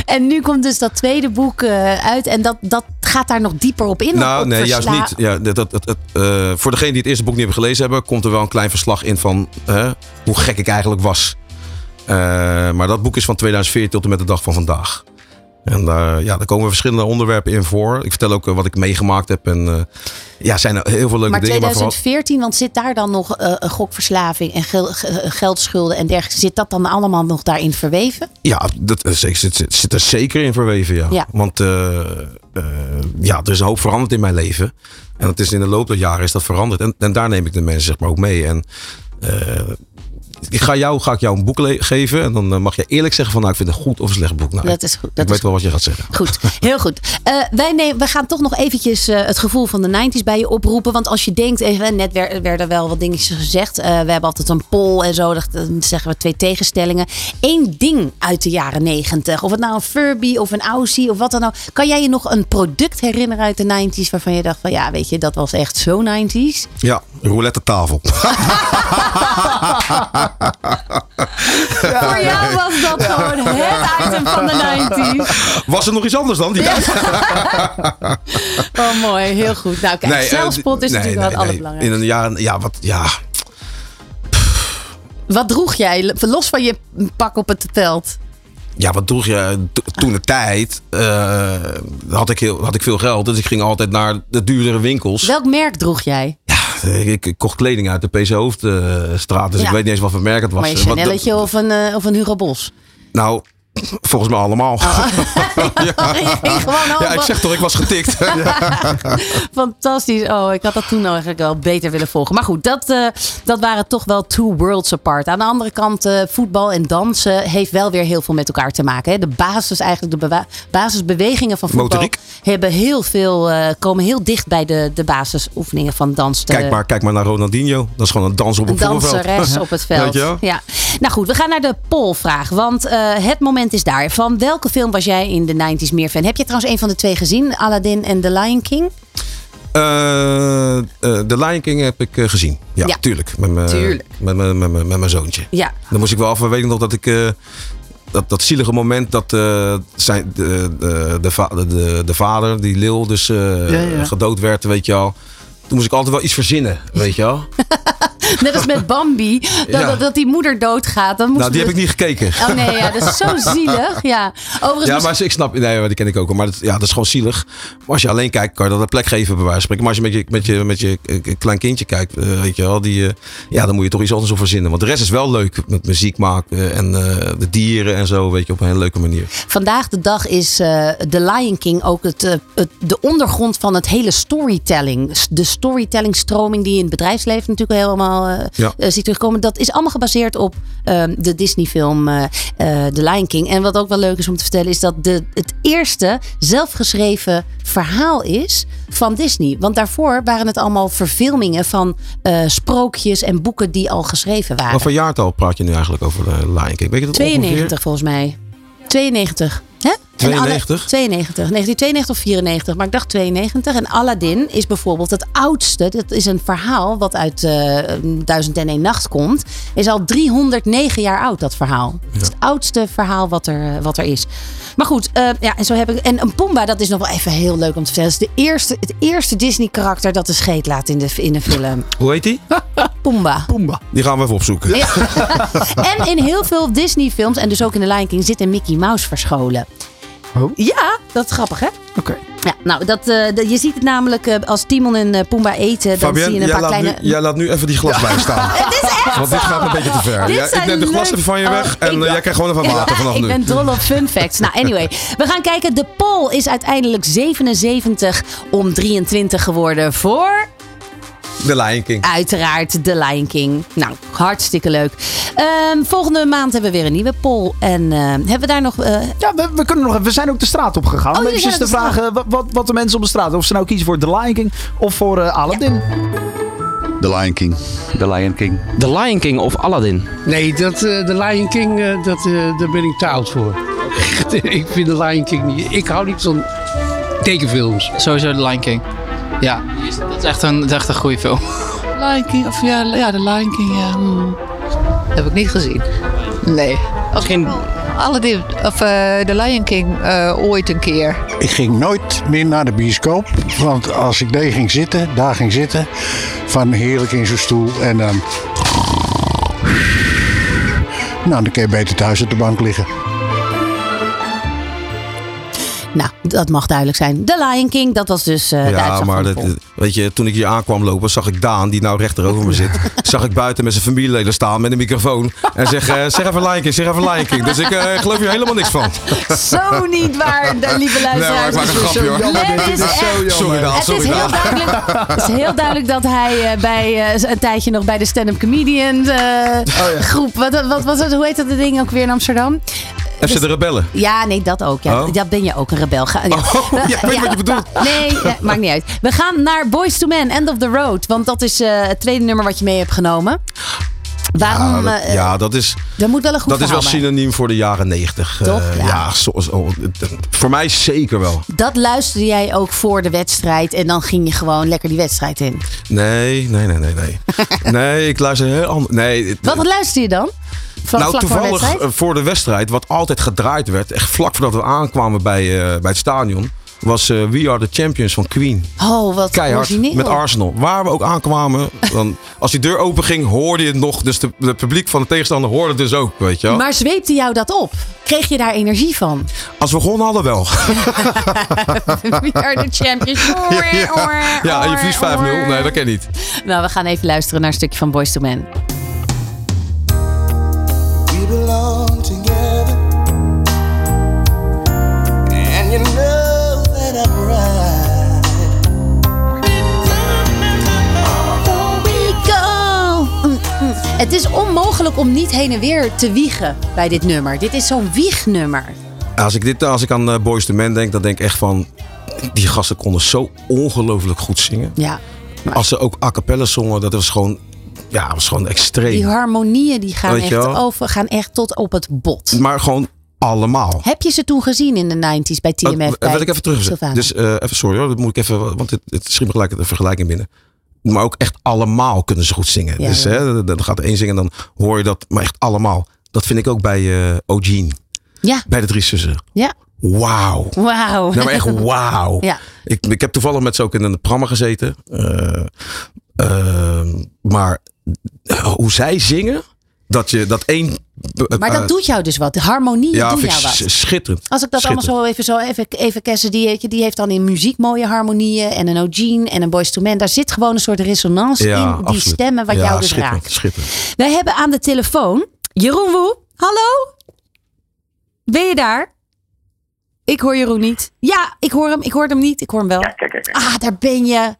En nu komt dus dat tweede boek uit. En dat, dat gaat daar nog dieper op in. op- nou, nee, juist niet. Ja, dat, dat, dat, eh, voor degene die het eerste boek niet hebben gelezen hebben, komt er wel een klein verslag in van hoe gek ik eigenlijk was. Eh, maar dat boek is van 2014 tot en met de dag van vandaag. En daar, ja, daar komen verschillende onderwerpen in voor. Ik vertel ook eh, wat ik meegemaakt heb. En eh, ja, zijn er heel veel leuke Maar dingen. maar vooral- 2014, want zit daar dan nog eh, een gokverslaving en gel- ge- geldschulden en dergelijke? Zit dat dan allemaal nog daarin verweven? Ja, dat eh, zit, zit, zit, er zeker in verweven, ja. Ja. Want eh, eh, ja, er is een hoop veranderd in mijn leven. En het is in de loop der jaren is dat veranderd. En, en daar neem ik de mensen zeg maar ook mee. En eh, ik ga, jou, ga ik jou een boek geven. En dan eh, mag je eerlijk zeggen van nou, ik vind het een goed of een slecht boek. Nou, Dat is goed, dat ik is weet wel wat je gaat zeggen. Goed, heel goed. Eh, wij, nemen, wij gaan toch nog eventjes eh, het gevoel van de 90s bij je oproepen. Want als je denkt, even, net wer- werden wel wat dingetjes gezegd. We hebben altijd een poll en zo. Dan zeggen we twee tegenstellingen. Eén ding uit de jaren 90. Of het nou een Furby of een Aussie of wat dan ook. Kan jij je nog een product herinneren uit de 90s waarvan je dacht van ja, weet je, dat was echt zo 90s? Ja, roulette tafel. Voor jou was dat gewoon het item van de 90s. Was er nog iets anders dan? Die? Oh, mooi. Heel goed. Nou, kijk, Nee, eh, zelfspot is nee, natuurlijk wel het nee, allerbelangrijkste. In een jaar, ja, wat, ja, Wat droeg jij, los van je pak op het veld? Ja, wat droeg je to- toen de tijd? eh, had, ik heel, had ik veel geld, dus ik ging altijd naar de duurdere winkels. Welk merk droeg jij? Ik, ik kocht kleding uit de PC Hoofdstraat, dus Ja. ik weet niet eens wat voor merk het was. Maar een Chanelletje of een, eh, of een Hugo Boss? Nou, volgens mij allemaal. <laughs> <laughs> Gewoon ja, ik zeg toch, ik was getikt. <laughs> Fantastisch. Oh, ik had dat toen eigenlijk wel beter willen volgen. Maar goed, dat, eh, dat waren toch wel two worlds apart. Aan de andere kant, eh, voetbal en dansen heeft wel weer heel veel met elkaar te maken. Hè. De basis, eigenlijk de basisbewegingen van voetbal Motoriek. hebben heel veel, eh, komen heel dicht bij de, de basisoefeningen van dans. te- Kijk maar, kijk maar naar Ronaldinho. Dat is gewoon een danser op een Een voetbalveld. danseres op het veld. Ja. Nou goed, we gaan naar de pollvraag. Want het moment is daar. Van welke film was jij in de 90s meer fan? Heb je trouwens een van de twee gezien? Aladdin en The Lion King? Eh, eh, The Lion King heb ik gezien. Ja, Ja. tuurlijk. Met mijn- Tuurlijk. Met mijn- met mijn- met mijn zoontje. Ja. Dan moest ik wel af. Weet ik nog dat ik. eh, dat, dat zielige moment dat eh, zijn, de, de, de, de, de vader, die Lil, dus eh, Ja, ja. gedood werd, weet je al. Toen moest ik altijd wel iets verzinnen, weet je wel. <laughs> Net als met Bambi. Dat, Ja. dat, dat die moeder doodgaat. Dan moest nou, die heb ik niet gekeken. Oh nee, ja, dat is zo <laughs> zielig. Ja, Overigens Ja, maar ik snap, nee, die ken ik ook. al, Maar dat, ja, dat is gewoon zielig. Maar als je alleen kijkt, kan je dat een plek geven bij wijze van spreken. Maar als je met je, met je, met je eh, klein kindje kijkt, eh, weet je wel, die, eh, ja, dan moet je toch iets anders op verzinnen. Want de rest is wel leuk met muziek maken en de dieren en zo, weet je, op een hele leuke manier. Vandaag de dag is The Lion King ook het, het, de ondergrond van het hele storytelling. De storytellingstroming die in het bedrijfsleven natuurlijk helemaal allemaal uh, ja. ziet terugkomen. Dat is allemaal gebaseerd op ehm, de Disney-film uh, The Lion King. En wat ook wel leuk is om te vertellen, is dat de, het eerste zelfgeschreven verhaal is van Disney. Want daarvoor waren het allemaal verfilmingen van sprookjes en boeken die al geschreven waren. Wat voor jaartal praat je nu eigenlijk over The Lion King? Weet je dat 92 ongeveer? volgens mij. 92. Hè? 92? 92. 1992 of 94, maar ik dacht 92. En Aladdin is bijvoorbeeld het oudste. Dat is een verhaal wat uit uh, 1001 Nacht komt. Is al 309 jaar oud, dat verhaal. Het is het oudste verhaal wat er, wat er is. Maar goed, uh, ja, en zo heb ik. En een Pumba, dat is nog wel even heel leuk om te vertellen. Het is de eerste, het eerste Disney-karakter dat de scheet laat in de, in de film. <laughs> Hoe heet die? <laughs> Pumba. Pumba. Die gaan we even opzoeken. Ja. <laughs> en in heel veel Disney-films, en dus ook in The Lion King, zit een Mickey Mouse verscholen. Oh. Ja, dat is grappig, hè? Oké. Ja, nou, dat, uh, de, je ziet het namelijk uh, als Timon en uh, Pumba eten, dan Fabienne, zie je een paar kleine... Nu, jij laat nu even die glas bij staan. <laughs> het is echt Want dit gaat een beetje te ver. Ja, ik neem de glas even van je weg Oh, en ik- jij krijgt gewoon even water vanaf ik nu. ben dol op fun facts. Nou, anyway. We gaan kijken. De poll is uiteindelijk 77 om 23 geworden voor... De Lion King. Uiteraard The Lion King. Nou, hartstikke leuk. Ehm, volgende maand hebben we weer een nieuwe poll. En eh, hebben we daar nog... eh, Ja, we, we, kunnen nog, even- we zijn ook de straat op gegaan. Oh, om eventjes te vragen wat, wat, wat de mensen op de straat... of ze nou kiezen voor The Lion King of voor eh, Aladdin. The Lion King. The Lion King. The Lion King of Aladdin? Nee, dat, eh, de Lion King, eh, dat, eh, daar ben ik te oud voor. <laughs> ik vind de Lion King niet... Ik hou niet van tekenfilms. Sowieso The Lion King. Ja, dat is echt een, dat is echt een goede film. <laughs> Lion King, of ja, ja de Lion King, ja. hmm. Heb ik niet gezien. Nee. Misschien... Aladdin, of eh de Lion King eh, ooit een keer. Ik ging nooit meer naar de bioscoop. Want als ik daar ging zitten, daar ging zitten, van heerlijk in zo'n stoel en dan. Nou, dan kun je beter thuis op de bank liggen. Nou, dat mag duidelijk zijn. The Lion King, dat was dus eh de Ja, maar dat, weet je, toen ik hier aankwam lopen, zag ik Daan, die nou recht tegenover me zit. <laughs> zag ik buiten met zijn familieleden staan met een microfoon. En zeg, eh, zeg even Lion King, zeg even Lion King. Dus ik eh, geloof hier helemaal niks van. Zo niet waar, <laughs> de lieve Nee, maar luisteraars. ik maak een grapje hoor. Nee, is echt- Sorry Daan, Het is, sorry heel duidelijk, het is heel duidelijk dat hij eh, bij eh, een tijdje nog bij de stand-up comedian eh, groep. Wat, wat was het? Hoe heet dat ding ook weer in Amsterdam? FC de Rebellen. Ja, nee, dat ook. Ja, Oh. Dat ben je ook een rebel. Ga, ja. <laughs> ja, ik weet wat je bedoelt. Nee, ja, maakt niet uit. We gaan naar Boys to Men, End of the Road. Want dat is eh, het tweede nummer wat je mee hebt genomen. Waarom? Ja, dat, eh, ja, dat is, dat moet wel een goed dat is wel bij. synoniem voor de jaren negentig. Toch? Eh, Ja. ja, zo, zo- voor mij zeker wel. Dat luisterde jij ook voor de wedstrijd en dan ging je gewoon lekker die wedstrijd in. Nee, nee, nee, nee. Nee, <laughs> nee ik luister heel anders. Nee, Wat luister je dan? Nou, vlak voor de toevallig eh, voor de wedstrijd, wat altijd gedraaid werd, echt vlak voordat we aankwamen bij, eh, bij het stadion, was eh, We Are the Champions van Queen. Oh, wat Keihard origineel. met Arsenal. Waar we ook aankwamen, <laughs> dan, als die deur open ging, hoorde je het nog. Dus de, de publiek van de tegenstander hoorde het dus ook, weet je wel. Maar zweepte jou dat op? Kreeg je daar energie van? Als we gewonnen hadden wel. <laughs> We are the champions. <laughs> ja, en je verliest 5-0. Nee, dat ken ik niet. Nou, we gaan even luisteren naar een stukje van Boys to Men. Het is onmogelijk om niet heen en weer te wiegen bij dit nummer. Dit is zo'n wiegnummer. Als ik, dit, als ik aan eh, Boys to Men denk, dan denk ik echt van... Die gasten konden zo ongelooflijk goed zingen. Ja. Als ze ook a cappella zongen, dat was gewoon, ja, was gewoon extreem. Die harmonieën die gaan, echt over, gaan echt tot op het bot. Maar gewoon allemaal. Heb je ze toen gezien in de 90s bij TMF? Uh, bij wil ik even terug? Dus eh, even sorry hoor, dat moet ik even, want het, het schiet me gelijk de vergelijking binnen. Maar ook echt allemaal kunnen ze goed zingen. Ja, dus ja. hè, dan gaat er één zingen en dan hoor je dat, maar echt allemaal. Dat vind ik ook bij O'Gene. Ja. Bij de drie zussen. Ja. Wauw. Wauw. Nou, maar echt wauw. Ja. Ik, ik heb toevallig met ze ook in een programma gezeten. Eh, eh, maar hoe zij zingen, dat je dat één. eh, Maar dat doet jou dus wat. Ja, doen vind jou wat. schitterend. Als ik dat allemaal zo even, zo even, even kessen, die, die heeft dan in muziek mooie harmonieën. En een O'Gene en een Boys to Men. Daar zit gewoon een soort resonantie Ja, in. Die absoluut. stemmen wat ja, jou dus schitterend, raakt. Schitterend. Wij hebben aan de telefoon Jeroen Woe. Hallo? Ben je daar? Ik hoor Jeroen niet. Ja, ik hoor hem. Ik hoor hem niet. Ik hoor hem wel. kijk, kijk, kijk. Ah, daar ben je.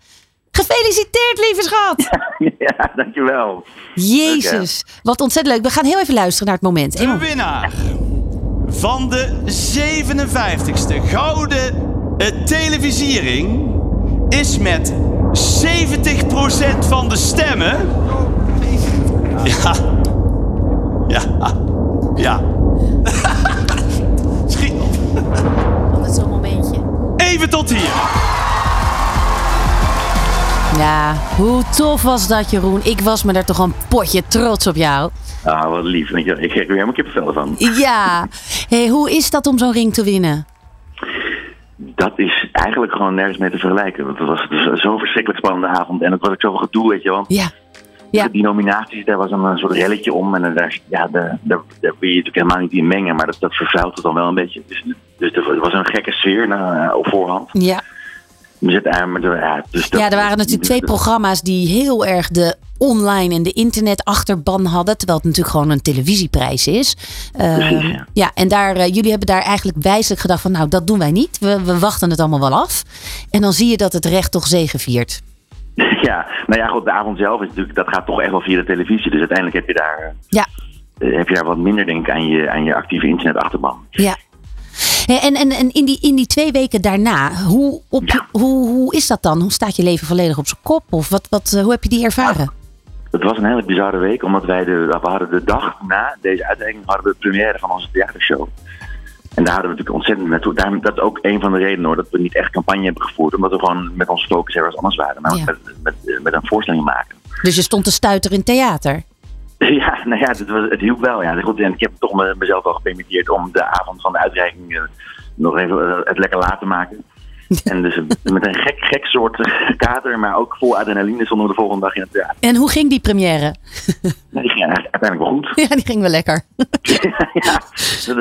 Gefeliciteerd, lieve schat! <laughs> ja, dankjewel. Jezus, wat ontzettend leuk. We gaan heel even luisteren naar het moment. De winnaar van de 57ste Gouden eh, Televisiering is met 70% van de stemmen. Ja. Ja. Ja. <laughs> Schiet op. Altijd zo'n momentje. Even tot hier. Ja, hoe tof was dat, Jeroen? Ik was me daar toch een potje trots op jou. Ah, wat lief. Ik krijg er helemaal kippenvel van. Ja. Hey, hoe is dat om zo'n ring te winnen? Dat is eigenlijk gewoon nergens mee te vergelijken. Want het was dus zo'n verschrikkelijk spannende avond. En het was ook zoveel gedoe, weet je wel. Ja. ja. Die nominaties, daar was een, een soort relletje om. En daar, ja, daar, daar, daar wil je natuurlijk helemaal niet in mengen. Maar dat, dat vervuilt het dan wel een beetje. Dus, dus er was een gekke sfeer na, op voorhand. Ja. Eh, maar dus dat- Ja, er waren natuurlijk twee programma's die heel erg de online en de internetachterban hadden. Terwijl het natuurlijk gewoon een televisieprijs is. Precies, ja. ja, en daar, eh, jullie hebben daar eigenlijk wijselijk gedacht van... nou, dat doen wij niet. We, we wachten het allemaal wel af. En dan zie je dat het recht toch zegeviert. <laughs> Ja, nou ja, goed, de avond zelf is natuurlijk, dat gaat toch echt wel via de televisie. Dus uiteindelijk heb je daar, Ja. eh, heb je daar wat minder, denk ik, aan je, aan je actieve internetachterban. Ja. Hey, En, en, en in, die, in die twee weken daarna, hoe, op, hoe, hoe is dat dan? Hoe staat je leven volledig op zijn kop? Of wat, wat, eh, hoe heb je die ervaren? Het was een hele bizarre week, omdat wij de, we hadden de dag na deze uitreiking hadden we de première van onze theatershow. En daar hadden we natuurlijk ontzettend naartoe. Daarom, dat is ook een van de redenen hoor, dat we niet echt campagne hebben gevoerd. Omdat we gewoon met onze focus ergens anders waren. Namelijk met, met, met een voorstelling maken. Dus je stond te stuiter in theater. <laughs> Ja, nou ja, het, was, het hielp wel. Ja. Goed, en ik heb toch me- mezelf wel gepermitteerd om de avond van de uitreiking eh, nog even eh, het lekker laat te maken. <laughs> En dus eh, met een gek, gek soort <laughs> kater, maar ook vol adrenaline stonden we de volgende dag in het theater. En hoe ging die première? Nou, die ging uiteindelijk wel goed. Ja, die ging wel lekker. Dat,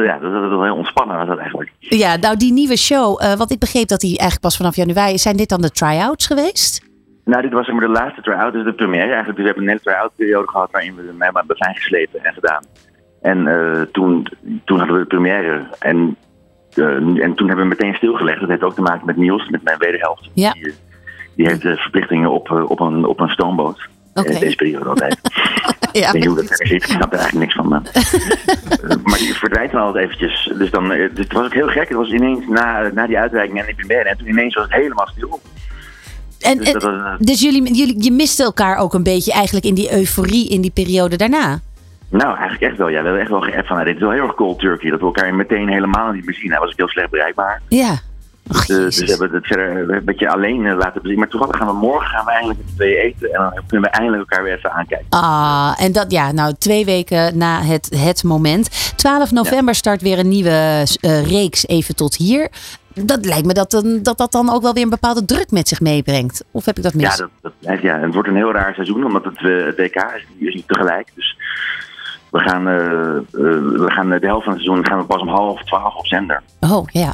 ja, dat, dat was heel ontspannen was dat eigenlijk. Ja, nou die nieuwe show, eh wat ik begreep dat die eigenlijk pas vanaf januari... Zijn dit dan de try-outs geweest? Nou, dit was zeg maar de laatste try-out, dus de première eigenlijk. Dus we hebben net een try-out periode gehad waarin we hem hebben fijn geslepen en gedaan. En eh, toen, toen hadden we de première en, eh, en toen hebben we meteen stilgelegd. Dat heeft ook te maken met Niels, met mijn wederhelft. Ja. Die, die heeft eh, verplichtingen op, eh, op, een, op een stoomboot. Oké. Eh, deze periode altijd. <laughs> Ja. Ik weet niet hoe dat verder zit, ik snap er eigenlijk niks van. Maar, <laughs> Eh, maar die verdwijnt dan altijd eventjes. Dus, dan, eh, dus het was ook heel gek. Het was ineens na, na die uitreiking en die première. En toen ineens was het helemaal stil. En, Dus en- was, eh, dus jullie, jullie, je miste elkaar ook een beetje eigenlijk in die euforie in die periode daarna. Nou, eigenlijk echt wel. Ja, we hebben echt wel geappt van, nou, dit is wel heel erg cold turkey. Dat we elkaar meteen helemaal niet meer zien. Hij was ook heel slecht bereikbaar. Ja. Dus, eh, dus we hebben het verder een beetje alleen eh, laten bezien. Maar toevallig gaan we morgen gaan we eindelijk met z'n tweeën eten. En dan kunnen we eindelijk elkaar weer even aankijken. Ah, en dat, ja, nou, twee weken na het, het moment. 12 november start weer een nieuwe eh, reeks Even tot hier. Dat lijkt me dat, dan- dat dat dan ook wel weer een bepaalde druk met zich meebrengt. Of heb ik dat mis? Ja, dat, dat blijft, ja, het wordt een heel raar seizoen, omdat het, eh, het WK is, is niet tegelijk. Dus we gaan, eh, eh, we gaan de helft van het seizoen gaan we pas om half twaalf op zender. Oh, ja.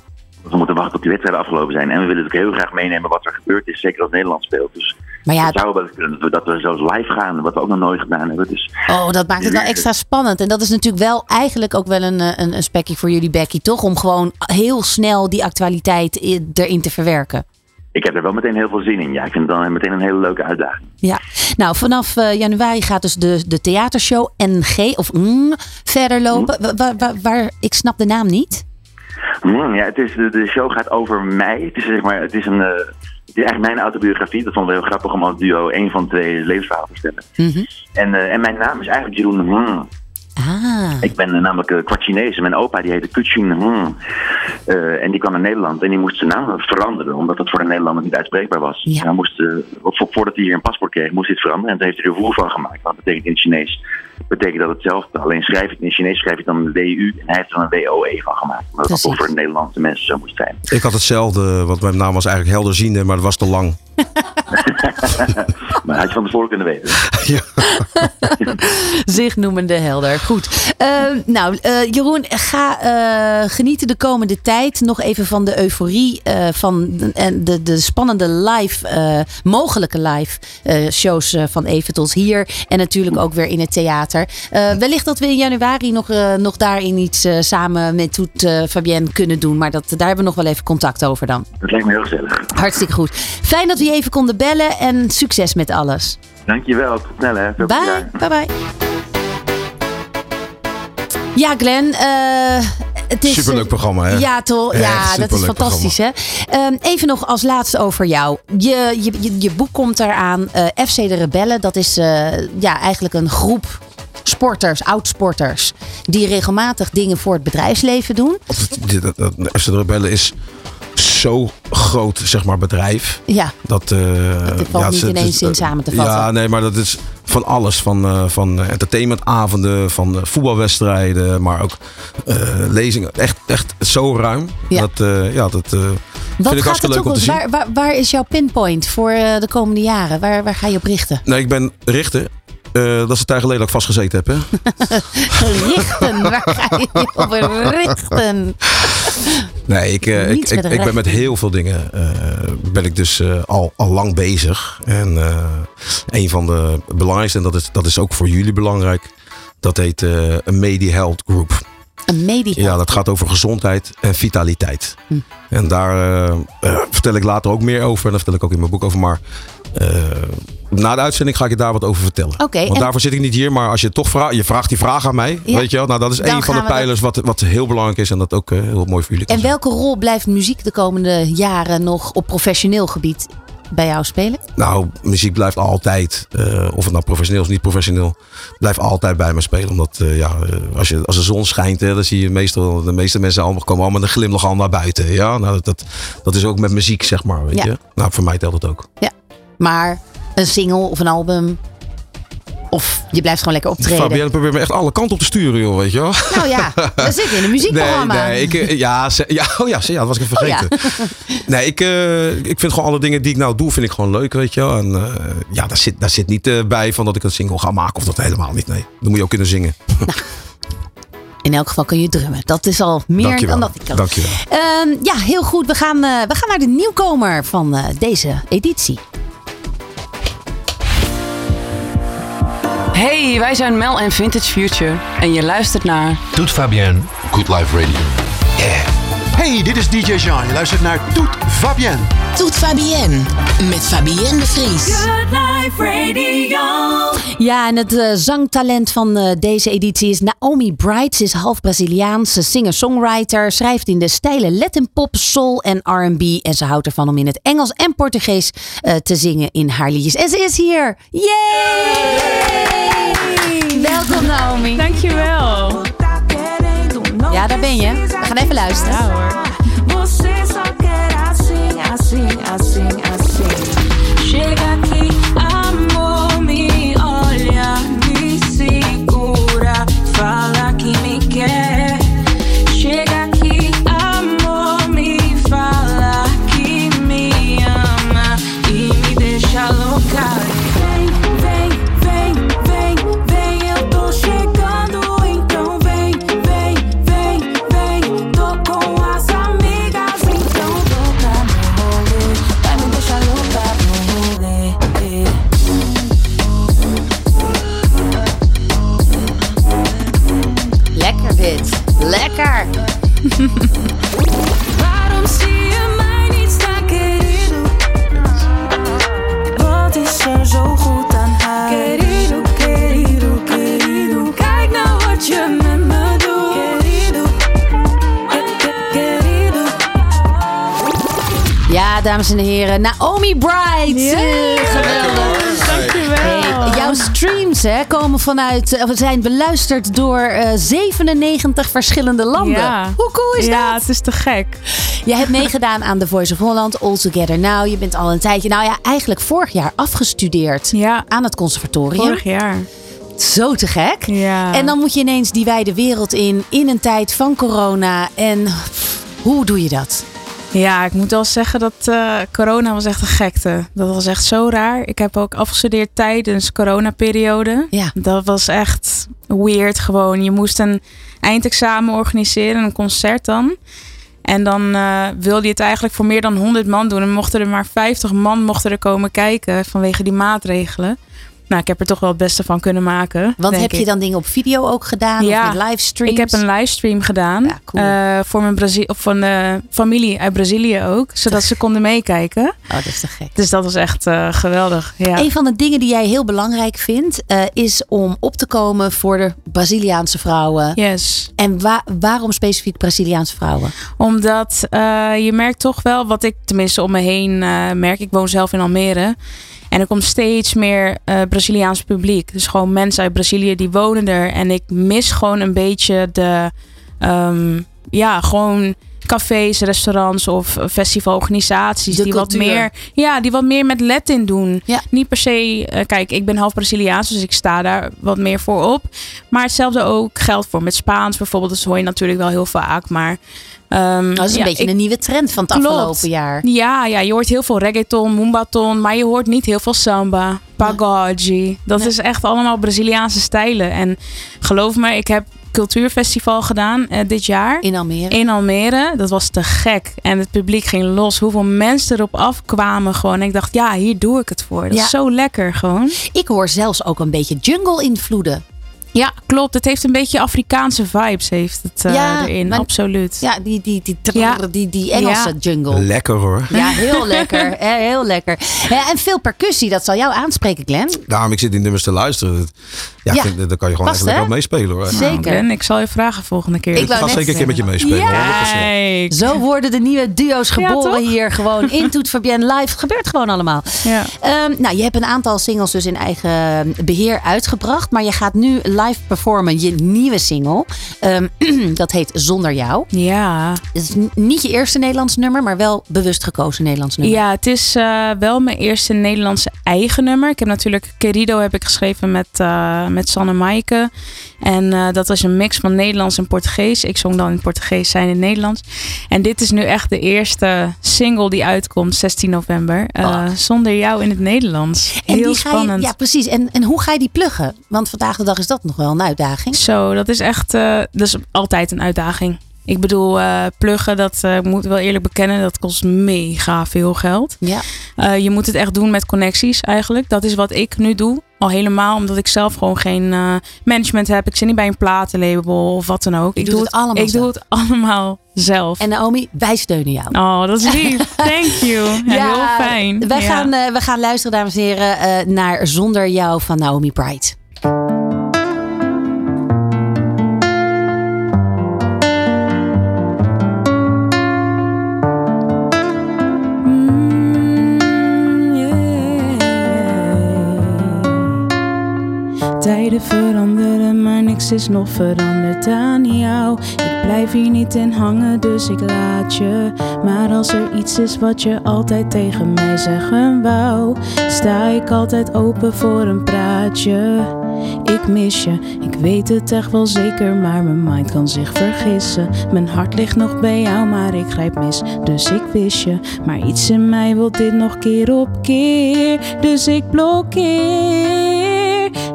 We moeten wachten tot die wedstrijden afgelopen zijn. En we willen natuurlijk heel graag meenemen wat er gebeurd is, zeker als Nederland speelt. Dus Maar ja, het zou wel kunnen dat we, zelfs live gaan, wat we ook nog nooit gedaan hebben. Dus Oh, dat maakt het wel extra spannend. En dat is natuurlijk wel eigenlijk ook wel een, eh, een, een spekje voor jullie, Becky, toch? Om gewoon heel snel die actualiteit erin te verwerken. ik heb er wel meteen heel veel zin in. Ja, ik vind het dan meteen een hele leuke uitdaging. Ja, nou vanaf eh, januari gaat dus de, de theatershow NG of mm, verder lopen. Wa- waar, ik snap de naam niet. Hmm, ja, het is, de, de show gaat over mij. Het is, zeg maar, het is, een, het is eigenlijk mijn autobiografie. Dat vonden we heel grappig om als duo één van twee levensverhalen te stellen. En, eh, en mijn naam is eigenlijk Jeroen Hmm. Ah. Ik ben namelijk eh, kwart Chinees. en Mijn opa die heette Kuchun Hmm. Eh, en die kwam naar Nederland en die moest zijn naam veranderen. Omdat het voor de Nederlander niet uitspreekbaar was. Hij moest, eh, vo- voordat hij hier een paspoort kreeg, moest hij het veranderen. En toen heeft hij er voer van gemaakt. Want dat betekent in het Chinees betekent dat hetzelfde. Alleen schrijf het in het Chinees schrijf je het dan een WU. En hij heeft er dan een WOE van gemaakt. Omdat dat toch voor de Nederlandse mensen zo moest zijn. Ik had hetzelfde, want mijn naam was eigenlijk helderziende, maar dat was te lang. <laughs> maar had je van tevoren kunnen weten. <laughs> <laughs> Zich noemende helder. Goed. Eh, nou, eh, Jeroen, ga eh, genieten de komende tijd nog even van de euforie eh, van de, en de, de spannende live, eh, mogelijke live eh, shows eh, van Even tot hier. En natuurlijk ook weer in het theater. Eh, wellicht dat we in januari nog, eh, nog daarin iets eh, samen met Toet eh, Fabienne kunnen doen. Maar dat, daar hebben we nog wel even contact over dan. Dat lijkt me heel gezellig. Hartstikke goed. Fijn dat we even konden bellen en succes met alles. Dankjewel, tot snel hè. Veel Bye, plezier. bye bye. Ja, Glenn. eh, het is, Superleuk eh, programma, hè? Ja, toch? Ja, dat is fantastisch, hè? Ehm, even nog als laatste over jou. Je, je, je, je boek komt eraan. eh FC de Rebellen, dat is eh, ja, eigenlijk een groep sporters, oud-sporters... die regelmatig dingen voor het bedrijfsleven doen. FC de Rebellen is zo groot, zeg maar, bedrijf. Ja, Dat, Dat valt niet het- in samen te vatten. Ja, nee, maar dat is van alles. Van, eh, van entertainmentavonden, van eh, voetbalwedstrijden, maar ook lezingen. Echt, echt zo ruim. Ja. Dat, ja, dat vind Wat ik gaat het leuk om te zien. Waar, waar, waar is jouw pinpoint voor de komende jaren? Waar, waar ga je op richten? Nee, ik ben richter. Eh, dat is een tijd geleden dat ik vastgezeten heb. Hè? <laughs> richten, waar ga je op richten? Nee, ik, eh, ik, ik, ben met heel veel dingen eh, ben ik dus al, al lang bezig. En een van de belangrijkste, en dat is, dat is ook voor jullie belangrijk, dat heet een Media Health Group. Een media. Ja, dat gaat over gezondheid en vitaliteit. Hm. En daar vertel ik later ook meer over. En daar vertel ik ook in mijn boek over. Maar na de uitzending ga ik je daar wat over vertellen. Want en- daarvoor zit ik niet hier. Maar als je toch vraagt, je vraagt die vraag aan mij. Ja. Weet je wel? Nou, dat is een van de dat- pijlers wat, wat heel belangrijk is. En dat ook eh, heel mooi voor jullie En welke rol blijft muziek de komende jaren nog op professioneel gebied bij jou spelen? Nou, muziek blijft altijd, eh, of het nou professioneel of niet professioneel, blijft altijd bij me spelen. Omdat eh, ja, eh, als, je, als de zon schijnt, hè, dan zie je meestal, de meeste mensen allemaal, komen allemaal met een glimlach al naar buiten. Ja, nou, dat, dat, dat is ook met muziek, zeg maar. Weet Ja. je? Nou, voor mij telt het ook. Ja, maar een single of een album. Of je blijft gewoon lekker optreden. Fabienne probeert me echt alle kanten op te sturen, joh, weet je wel. Nou ja, <laughs> we zitten in een muziekprogramma. Nee, nee, ik, eh, ja, ze- ja, oh ja, ze- ja, dat was ik even Oh ja. vergeten. <laughs> Nee, ik, eh, ik vind gewoon alle dingen die ik nou doe, vind ik gewoon leuk, weet je wel. En eh, ja, daar zit, daar zit niet bij van dat ik een single ga maken of dat helemaal niet. Nee, dan moet je ook kunnen zingen. <laughs> In elk geval kun je drummen. Dat is al meer Dankjewel. dan dat ik kan. Dankjewel. Ehm, ja, heel goed. We gaan, we gaan naar de nieuwkomer van deze editie. Hey, wij zijn Mel en Vintage Future en je luistert naar Toet Fabienne, Good Life Radio. Hey, dit is DJ Jean. Je luistert naar Toet Fabienne. Toet Fabienne met Fabienne de Vries. Life Radio. Ja, en het eh, zangtalent van eh, deze editie is Naomi Bright. Ze is half Braziliaanse singer-songwriter. Schrijft in de stijlen Latin pop, soul en R&B. En ze houdt ervan om in het Engels en Portugees eh, te zingen in haar liedjes. En ze is hier. Yay! Welkom Naomi. Dankjewel. Ja, daar ben je. We gaan even luisteren. Ja hoor. I sing, I sing. I Ja, dames en heren. Naomi Bright. Eh, geweldig. Dankjewel. Hey, jouw streams hè, komen vanuit, of zijn beluisterd door eh, 97 verschillende landen. Ja. Hoe cool is Ja, dat? het is te gek. Je hebt meegedaan aan The Voice of Holland, All Together Now. Je bent al een tijdje, nou ja, eigenlijk vorig jaar afgestudeerd aan het conservatorium. Vorig jaar. Zo te gek. Ja. En dan moet je ineens die wijde wereld in, in een tijd van corona. En pff, hoe doe je dat? Ja, ik moet wel zeggen dat eh, corona was echt een gekte. Dat was echt zo raar. Ik heb ook afgestudeerd tijdens coronaperiode. Ja. Dat was echt weird gewoon. Je moest een eindexamen organiseren, een concert dan. En dan eh, wilde je het eigenlijk voor meer dan 100 man doen. En mochten er maar 50 man mochten er komen kijken vanwege die maatregelen. Nou, ik heb er toch wel het beste van kunnen maken. Want heb je dan dingen op video ook gedaan? Ja, of met livestreams? Ik heb een livestream gedaan. eh, voor mijn Brazi of van de familie uit Brazilië ook. Zodat ze konden meekijken. Oh, dat is te gek. Dus dat was echt eh, geweldig. Ja. Een van de dingen die jij heel belangrijk vindt, eh, is om op te komen voor de Braziliaanse vrouwen. Yes. En wa- waarom specifiek Braziliaanse vrouwen? Omdat eh, je merkt toch wel, wat ik tenminste om me heen eh, merk. Ik woon zelf in Almere. En er komt steeds meer eh, Braziliaans publiek. Dus gewoon mensen uit Brazilië die wonen er. En ik mis gewoon een beetje de... ehm, ja, gewoon cafés, restaurants of festivalorganisaties De die wat meer ja, die wat meer met Latin doen. Niet per se, eh, kijk, ik ben half Braziliaans, dus ik sta daar wat meer voor op. Maar hetzelfde ook geldt voor met Spaans bijvoorbeeld. Dat hoor je natuurlijk wel heel vaak, maar... ehm, Dat is een ja, beetje ik- een nieuwe trend van het Klopt. afgelopen jaar. Ja, ja, je hoort heel veel reggaeton, mumbaton, maar je hoort niet heel veel samba, pagode. Dat is echt allemaal Braziliaanse stijlen. En geloof me, ik heb cultuurfestival gedaan eh, dit jaar. In Almere. In Almere. Dat was te gek. En het publiek ging los. Hoeveel mensen erop afkwamen gewoon. En ik dacht, ja, hier doe ik het voor. Dat Ja. is zo lekker gewoon. Ik hoor zelfs ook een beetje jungle-invloeden. Ja, klopt. Het heeft een beetje Afrikaanse vibes heeft het eh, Ja, erin. maar- Absoluut. Ja, die, die, die, trrr, die, die Engelse Ja. jungle. Lekker hoor. Ja, heel lekker. hè, <laughs> heel lekker. Ja, en veel percussie, dat zal jou aanspreken, Glenn. Daarom, ik zit die nummers te luisteren. Dat- Ja, Ja. ik vind, daar kan je gewoon Past, echt lekker hè? op meespelen hoor. Zeker. Glenn, ik zal je vragen volgende keer. Ik ga zeker een keer met je meespelen. Ja. 100%. Kijk. Zo worden de nieuwe duo's geboren hier gewoon <laughs> in Toet Fabienne live. Gebeurt gewoon allemaal. Ja. Ehm, nou, je hebt een aantal singles dus in eigen beheer uitgebracht. Maar je gaat nu live performen je nieuwe single. Ehm, <clears throat> dat heet Zonder Jou. Ja. Het is niet je eerste Nederlands nummer, maar wel bewust gekozen Nederlands nummer. Ja, het is eh, wel mijn eerste Nederlandse eigen nummer. Ik heb natuurlijk Querido heb ik geschreven met, eh, met Sanne Maaike. En eh, dat was een mix van Nederlands en Portugees. Ik zong dan in Portugees, zij in Nederlands. En dit is nu echt de eerste single die uitkomt, 16 november. eh, Zonder jou in het Nederlands. En Heel die ga je- spannend. ja, precies. En, en hoe ga je die pluggen? Want vandaag de dag is dat nog wel een uitdaging. Zo, dat is echt, eh, dat is altijd een uitdaging. Ik bedoel, eh, pluggen, dat ik moet wel eerlijk bekennen, dat kost mega veel geld. Ja. Je moet het echt doen met connecties eigenlijk. Dat is wat ik nu doe. Al helemaal omdat ik zelf gewoon geen management heb. Ik zit niet bij een platenlabel of wat dan ook. Ik doe het allemaal Ik zelf. doe het allemaal zelf. En Naomi, wij steunen jou. Oh, dat is lief. <laughs> Thank you. Ja, heel fijn. Wij Ja. gaan, we gaan luisteren, dames en heren, naar Zonder Jou van Naomi Pride. Tijden veranderen, maar niks is nog veranderd aan jou. Ik blijf hier niet in hangen, dus ik laat je. Maar als er iets is wat je altijd tegen mij zeggen wou, sta ik altijd open voor een praatje. Ik mis je, ik weet het echt wel zeker, maar mijn mind kan zich vergissen. Mijn hart ligt nog bij jou, maar ik grijp mis, dus ik wist je. Maar iets in mij wil dit nog keer op keer, dus ik blokkeer.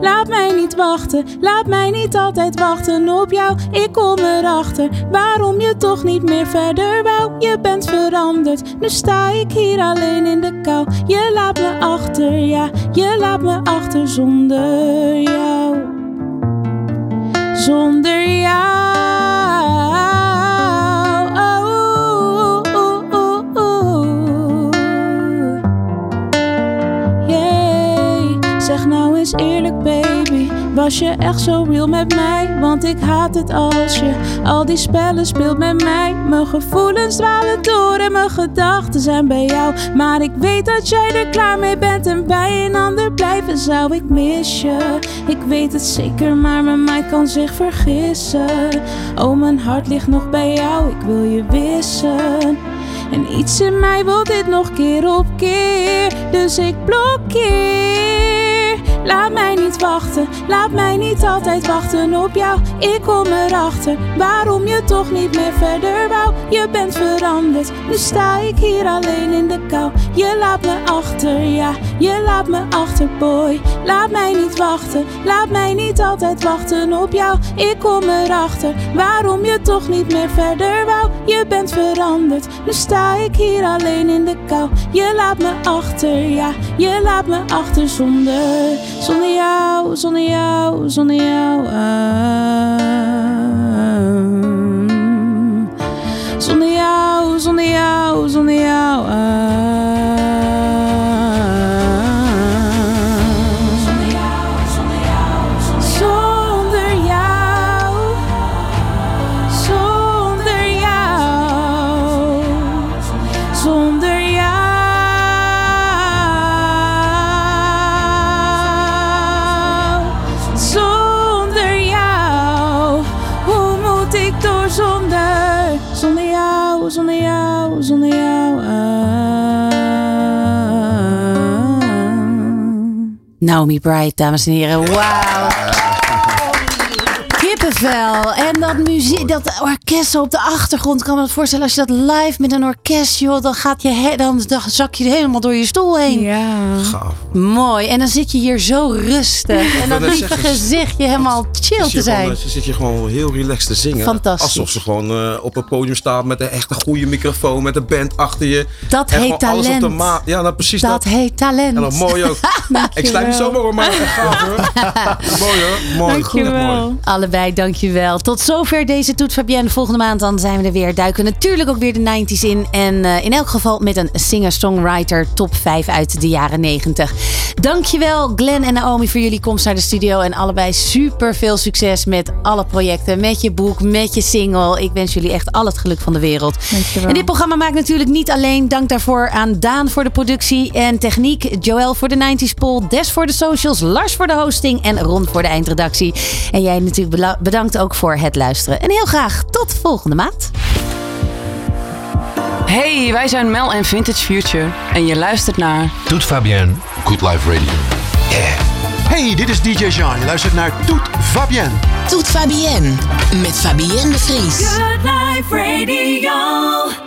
Laat mij niet wachten, laat mij niet altijd wachten op jou. Ik kom erachter waarom je toch niet meer verder wou. Je bent veranderd, nu sta ik hier alleen in de kou. Je laat me achter, ja, je laat me achter zonder jou. Zonder jou. Zeg nou eens eerlijk, baby. Was je echt zo real met mij? Want ik haat het als je al die spellen speelt met mij. Mijn gevoelens dwalen door en mijn gedachten zijn bij jou. Maar ik weet dat jij er klaar mee bent en bij een ander blijven zou. Ik mis je, ik weet het zeker, maar mijn mind kan zich vergissen. Oh, mijn hart ligt nog bij jou, ik wil je wissen. En iets in mij wil dit nog keer op keer, dus ik blokkeer. Laat mij niet wachten, laat mij niet altijd wachten op jou. Ik kom erachter waarom je toch niet meer verder wou. je bent veranderd. Nu sta ik hier alleen in de kou. Je laat me achter, ja, je laat me achter, boy. Laat mij niet wachten, laat mij niet altijd wachten op jou. Ik kom erachter waarom je toch niet meer verder wou. Je bent veranderd, nu sta ik hier alleen in de kou. Je laat me achter, ja, je laat me achter zonder, zonder jou, zonder jou, zonder jou. ah. Zonder jou, zonder jou, zonder jou. Zonder zonder? Zonder jou, zonder jou, zonder jou. ah. Naomi Bright, dames en heren. Wauw. Kippenvel. En dat muziek, dat orkest op de achtergrond. Ik kan me het voorstellen als je dat live met een orkest, joh, dan, gaat je he- dan, dan zak je helemaal door je stoel heen. Ja. Mooi. En dan zit je hier zo rustig. En dan je zeggen, gezichtje helemaal chill te zijn. gewoon, eh, zit je gewoon heel relaxed te zingen. Fantastisch. Alsof ze gewoon eh, op een podium staat met een echt een goede microfoon, met een band achter je. Dat En heet gewoon alles op de talent. maat. Ja, nou precies Dat dat. heet talent. En dat mooi ook. <laughs> Ik sluit niet zomaar op, maar gaaf hoor. <laughs> mooi hoor. Mooi. Goed, mooi. Allebei, dankjewel. Tot zover deze Toet Fabienne. Volgende maand dan zijn we er weer. Duiken natuurlijk ook weer de 90s in. En eh, in elk geval met een singer-songwriter top 5 uit de jaren 90. Dankjewel Glenn en Naomi voor jullie komst naar de studio. En allebei super veel succes met alle projecten. Met je boek, met je single. Ik wens jullie echt al het geluk van de wereld. Dankjewel. En dit programma maakt natuurlijk niet alleen. Dank daarvoor aan Daan voor de productie en techniek. Joël voor de 90s poll. Des voor de socials. Lars voor de hosting. En Ron voor de eindredactie. En jij natuurlijk bela- bedankt ook voor het luisteren. En heel graag tot volgende maand. Hey, wij zijn Mel en Vintage Future. En je luistert naar... Toet Fabienne, Good Life Radio. Hey, dit is DJ Jean. Je luistert naar Toet Fabienne. Toet Fabienne met Fabienne de Vries. Good Life Radio.